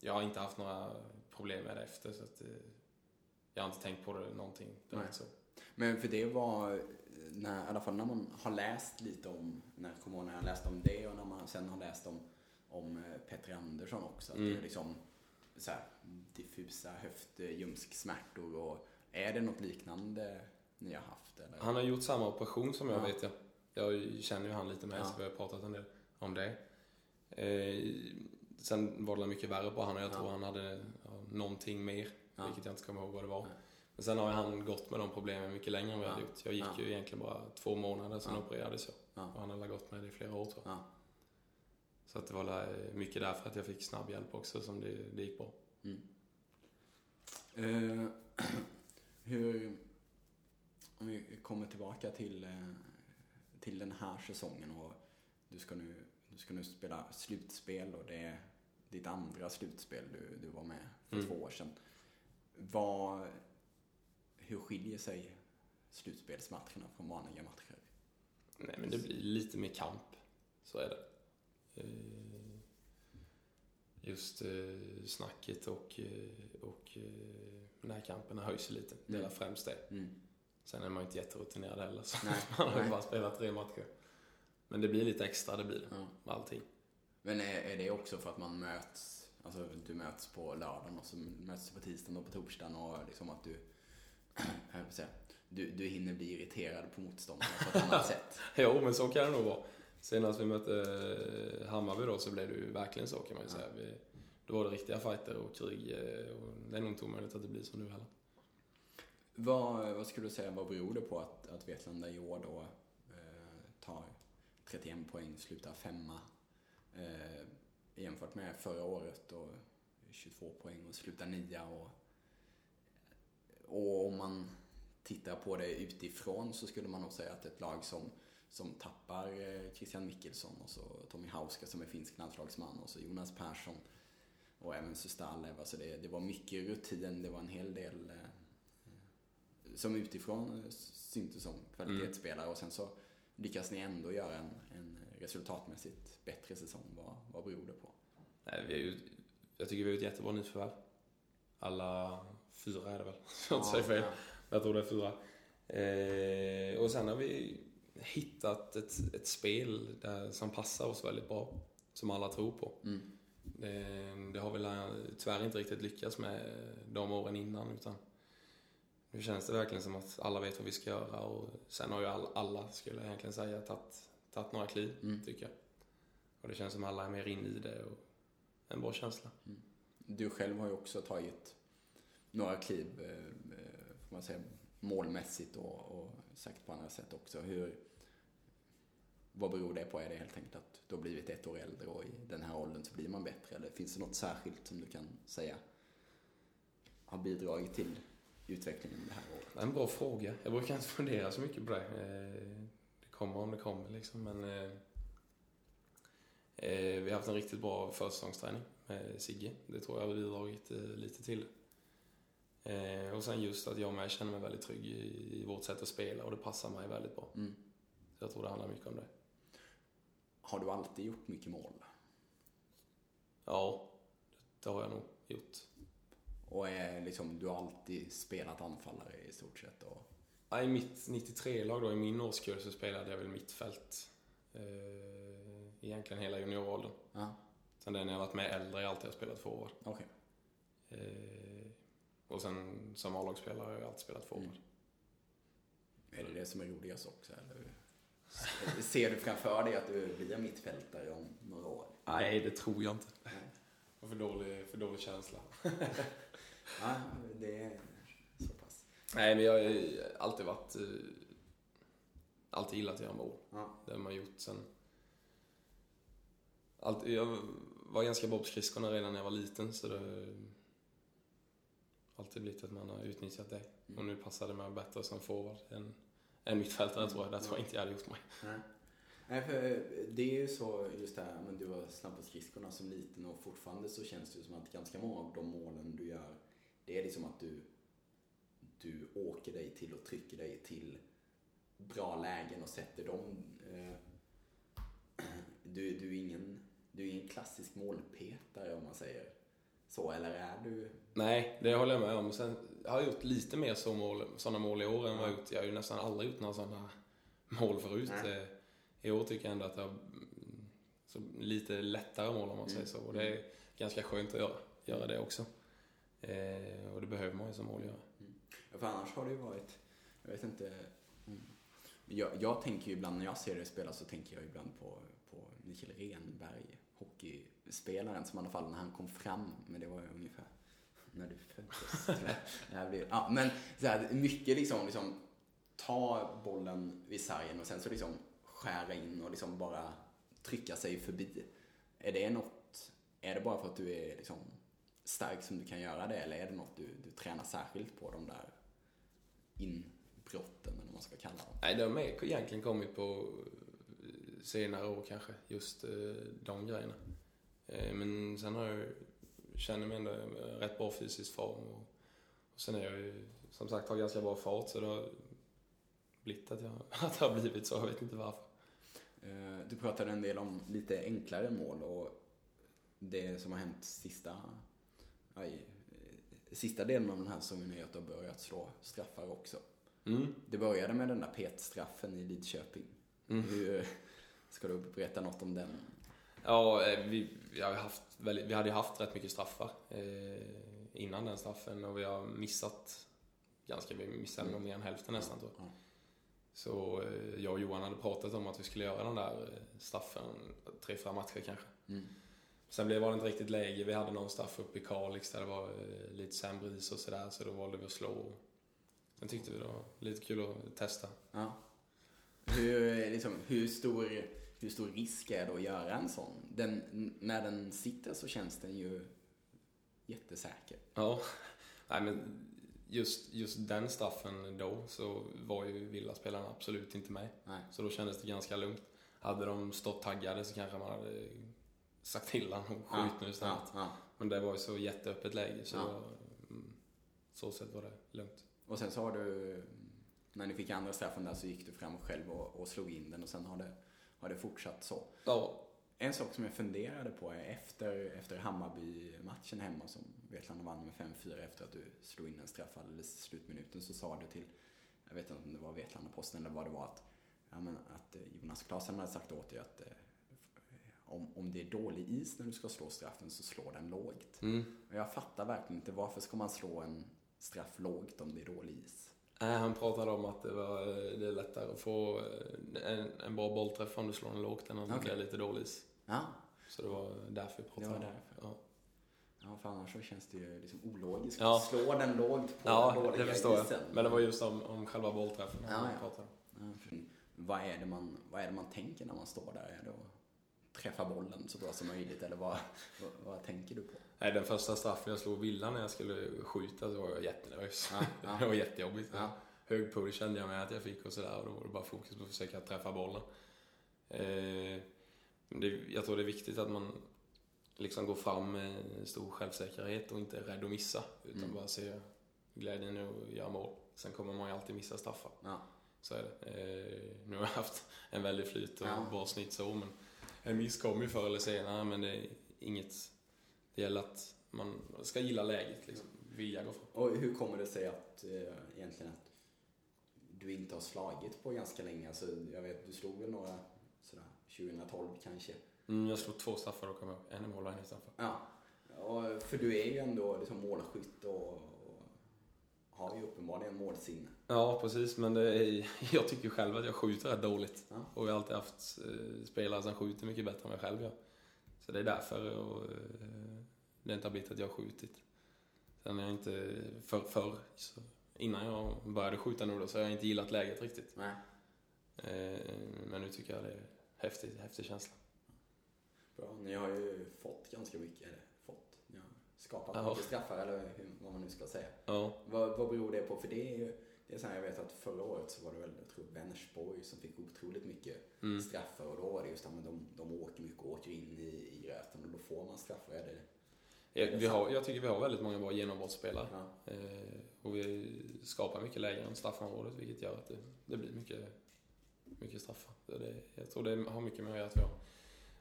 jag har inte haft några problem med det efter så att, eh, jag har inte tänkt på det någonting. Nej. direkt så. Men för det var, när, i alla fall när man har läst lite om, när jag läste om det och när man sen har läst om, om eh, Petri Andersson också. Att Mm. det är liksom så här, diffusa höftljumsksmärtor och är det något liknande ni har haft? Eller? Han har gjort samma operation som jag Ja. vet jag. Jag känner ju han lite med Ja. så vi har pratat en del om det. Eh, sen var det mycket värre på han och jag Ja. tror han hade ja, någonting mer. Ja. Vilket jag inte kommer ihåg vad det var. Nej. Men sen har han gått med de problemen mycket längre än vad jag hade gjort. Jag gick ju egentligen bara två månader, sen opererades jag. Ja. Och han har gått med det i flera år tror jag. Ja. Så att det var där- mycket därför att jag fick snabb hjälp också som det, det gick bra. Eh, hur, om vi kommer tillbaka till, eh, till den här säsongen och du ska nu, du ska nu spela slutspel och det är ditt andra slutspel du, du var med för Mm. två år sedan. Vad, hur skiljer sig slutspelsmatcherna från vanliga matcher? Nej, men det blir lite mer kamp. Så är det. Eh, Just eh, snacket och, och närkamperna höjs lite. Det är Mm. främst det. Mm. Sen är man ju inte jätterutinerad heller, så Nej, man har ju bara spelat tre matcher. Men det blir lite extra, det blir det. Ja. Allting. Men är, är det också för att man möts, alltså du möts på lördagen och så möts du på tisdagen och på torsdagen och liksom att du, höll på säga, du, du hinner bli irriterad på motståndarna på ett annat sätt. Jo, men så kan det nog vara. Senast vi mötte eh, Hammarby då så blev det ju verkligen så kan man ju Ja. säga. Vi, då var det riktiga fighter och krig eh, och det är nog inte omöjligt att det blir så nu heller. Vad, vad skulle du säga, vad beror det på att, att Vetlanda i år då eh, tar 31 poäng, slutar femma eh, jämfört med förra året då 22 poäng och slutar nia och, och om man tittar på det utifrån så skulle man nog säga att ett lag som, som tappar eh, Christian Mikkelsson och så Tommy Hauska som är finsk landslagsman och så Jonas Persson och även Sustalev. Alltså det, det var mycket rutin, det var en hel del eh, som utifrån syntes som kvalitetsspelare och sen så lyckas ni ändå göra en, en resultatmässigt bättre säsong. Vad, vad beror det på? Nej, vi är jag tycker vi är ett jättebra nyförvärv. Alla fyra är det väl, så jag inte säger fel. Jag tror det är fyra. Eh, och sen har vi hittat ett, ett spel där, som passar oss väldigt bra. Som alla tror på. Mm. Det, det har vi tyvärr inte riktigt lyckats med de åren innan. Utan nu känns det verkligen som att alla vet vad vi ska göra. Och sen har ju alla, alla skulle jag egentligen säga, tagit, några kliv, Mm. tycker jag. Och det känns som alla är mer inne i det. Och en bra känsla. Du själv har ju också tagit några kliv, eh, eh, får man säga, målmässigt och, och sagt på andra sätt också. Hur, vad beror det på? Är det helt enkelt att du har blivit ett år äldre och i den här åldern så blir man bättre? Eller finns det något särskilt som du kan säga har bidragit till utvecklingen det här året? Det är en bra fråga. Jag brukar inte fundera så mycket på det. Eh, Det kommer om det kommer liksom. Men eh, eh, vi har haft en riktigt bra försäsongsträning med Sigge. Det tror jag har bidragit lite till. Och sen just att jag med känner mig väldigt trygg i i vårt sätt att spela och det passar mig väldigt bra. Mm. Så jag tror det handlar mycket om det. Har du alltid gjort mycket mål? Ja, det har jag nog gjort. Och är liksom, du har alltid spelat anfallare i stort sett? Och, Ja, I mitt 93-lag då, i min årskull, så spelade jag väl mittfält. Eh, egentligen hela junioråldern. ja, Sen det när jag varit med äldre har jag alltid spelat forward. okej. Eh, och sen som A-lagsspelare har jag alltid spelat forward. Mm. Är det det som är roligast också? Eller? Ser du framför dig att du blir mittfältare om några år? Nej, det tror jag inte. Nej. Jag har för dålig, för dålig känsla. Ja, det är så pass. Nej, men jag har alltid varit... eh, Alltid gillat att göra mål. Ja. Det har man gjort sen... Alltid, jag var ganska bra på skridskorna redan när jag var liten, så det har alltid blivit att man har utnyttjat det. Och nu passar det mig bättre som forward än, en mittfältare tror jag. Det tror jag inte jag hade gjort mig. Nej, för det är ju så just det här, men du var snabb på skridskorna som liten och fortfarande så känns det ju som att ganska många av de målen du gör, det är liksom att du, du åker dig till och trycker dig till bra lägen och sätter dem. Eh, du, du, är ingen, du är ingen klassisk målpetare om man säger så, eller är du? Nej, det håller jag med om. Sen har jag gjort lite mer så mål, sådana mål i år än vad jag gjort. Jag har ju nästan aldrig gjort några sådana mål förut. Nej. I år tycker jag ändå att jag har så lite lättare mål om man säger så. Och det är ganska skönt att göra, göra det också. Eh, och det behöver man ju som mål göra. Mm. Ja, för annars har det ju varit, jag vet inte. Mm. Jag, jag tänker ju ibland när jag ser dig spela så tänker jag ibland på, på Mikael Renberg, hockeyspelaren som i alla fall när han kom fram, men det var ju ungefär när du föddes. ja, men så här, mycket liksom, liksom ta bollen vid sargen och sen så liksom skära in och liksom bara trycka sig förbi. Är det något, är det bara för att du är liksom stark som du kan göra det eller är det något du, du tränar särskilt på, de där inbrotten eller vad man ska kalla dem? Nej, de har egentligen kommit på senare år kanske, just eh, de grejerna. Eh, men sen har jag, känner mig ändå rätt bra fysisk form och, och sen är jag ju som sagt har ganska bra fart så det har blivit att, jag, att det har blivit så, jag vet inte varför. Eh, du pratade en del om lite enklare mål och det som har hänt sista, aj, sista delen av den här säsongen är att du har börjat slå straffar också. Mm. Det började med den där petstraffen i Lidköping. Mm. Hur, ska du berätta något om den? Ja, eh, vi, vi, har haft vi hade haft rätt mycket straffar eh, innan den straffen och vi har missat ganska, vi missade nog mer än hälften nästan tror jag. Så eh, jag och Johan hade pratat om att vi skulle göra den där eh, straffen, tre, fyra matcher kanske. Mm. Sen blev det inte riktigt läge. Vi hade någon straff uppe i Kalix där det var eh, lite sämre is och sådär, så då valde vi att slå. Sen tyckte vi det var lite kul att testa. Ja. Hur, liksom, hur, stor, hur stor risk är det att göra en sån? Den, när den sitter så känns den ju jättesäker. Ja, nej men just, just den straffen då så var ju villaspelarna absolut inte med. Nej. Så då kändes det ganska lugnt. Hade de stått taggade så kanske man hade sagt till honom och skjut ja, nu istället. Ja, ja. Men det var ju så jätteöppet läge så var, mm, så sätt var det lugnt. Och sen så har du, när ni fick andra straffen där så gick du fram själv och, och slog in den och sen har det, har det fortsatt så. Ja. En sak som jag funderade på är efter, efter Hammarby-matchen hemma som Vetlanda vann med 5-4 efter att du slog in en straff alldeles i slutminuten så sa du till, jag vet inte om det var Vetlanda-Posten eller vad det var, att, ja, men, att eh, Jonas Klasen hade sagt åt dig att eh, om, om det är dålig is när du ska slå straffen så slå den lågt. Mm. Och jag fattar verkligen inte varför ska man slå en straff lågt om det är dålig is? Nej, han pratade om att det, var, det är lättare att få eh, en, en bra bollträff om du slår den lågt än om Okej. det är lite dålig is. Ja, Så det var därför vi pratade Det om därför. Ja. ja för annars så känns det ju liksom ologiskt Ja. att slå den lågt på Ja, den det dåliga förstår jag. isen. Men det var just om, om själva bollträffen Ja, ja. pratade. Ja, vad, är det man, vad är det man tänker när man står där? Är det att träffa bollen så bra som möjligt eller vad, vad, vad tänker du på? Nej, den första straffen jag slog Villa när jag skulle skjuta så var jag jättenervös. Ja, ja. det var jättejobbigt. Ja. Hög puls kände jag med att jag fick och sådär och då var det bara fokus på att försöka träffa bollen. Eh, det, jag tror det är viktigt att man liksom går fram med stor självsäkerhet och inte är rädd att missa. Utan Mm. bara ser glädjen i att göra mål. Sen kommer man ju alltid missa straffar. Ja. Så är det. Eh, nu har jag haft en väldig flyt och Ja. bra snitt så, men en miss kommer ju förr eller senare, men det är inget... Det gäller att man ska gilla läget, liksom. Vilja gå fram. Och hur kommer det sig att eh, egentligen att du inte har slagit på ganska länge? Alltså, jag vet, du slog väl några sådär 2012 kanske? Mm, jag slog två straffar kommer jag ihåg. En i mål och en i straffar. Ja. Och, för du är ju ändå liksom målskytt och, och har ju uppenbarligen målsinne. Ja, precis, men är, jag tycker själv att jag skjuter rätt dåligt. Ja. Och vi har alltid haft eh, spelare som skjuter mycket bättre än jag själv gör. Så det är därför och, eh, det inte har blivit att jag har skjutit. Sen är jag inte, för, förr, så innan jag började skjuta nu då, så har jag inte gillat läget riktigt. Nej. Eh, men nu tycker jag det är häftigt, häftig känsla. Bra. Ni har ju fått ganska mycket, eller fått, ni har skapat Ja. mycket straffar eller hur, vad man nu ska säga. Ja, Vad, vad beror det på? För det är ju, det är så här, jag vet att förra året så var det väl, jag tror Vänersborg som fick otroligt mycket Mm. straffar och då var det just att de, de åker mycket och åker in i, i röten och då får man straffar. Är det, vi har, jag tycker vi har väldigt många bra genombrottsspelare. Ja. Eh, och vi skapar mycket lägen än straffområdet vilket gör att det, det blir mycket, mycket straffar. Det, jag tror det har mycket med att göra att vi har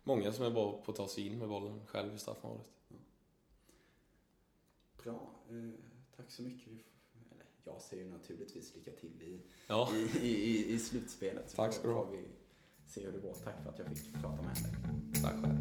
många som är bra på att ta sig in med bollen själv i straffområdet. Bra, eh, tack så mycket. Eller, jag säger naturligtvis lycka till i, Ja. i, i, i, slutspelet. Så Tack ska du ha. vi se hur det går. Tack för att jag fick prata med dig. Tack själv.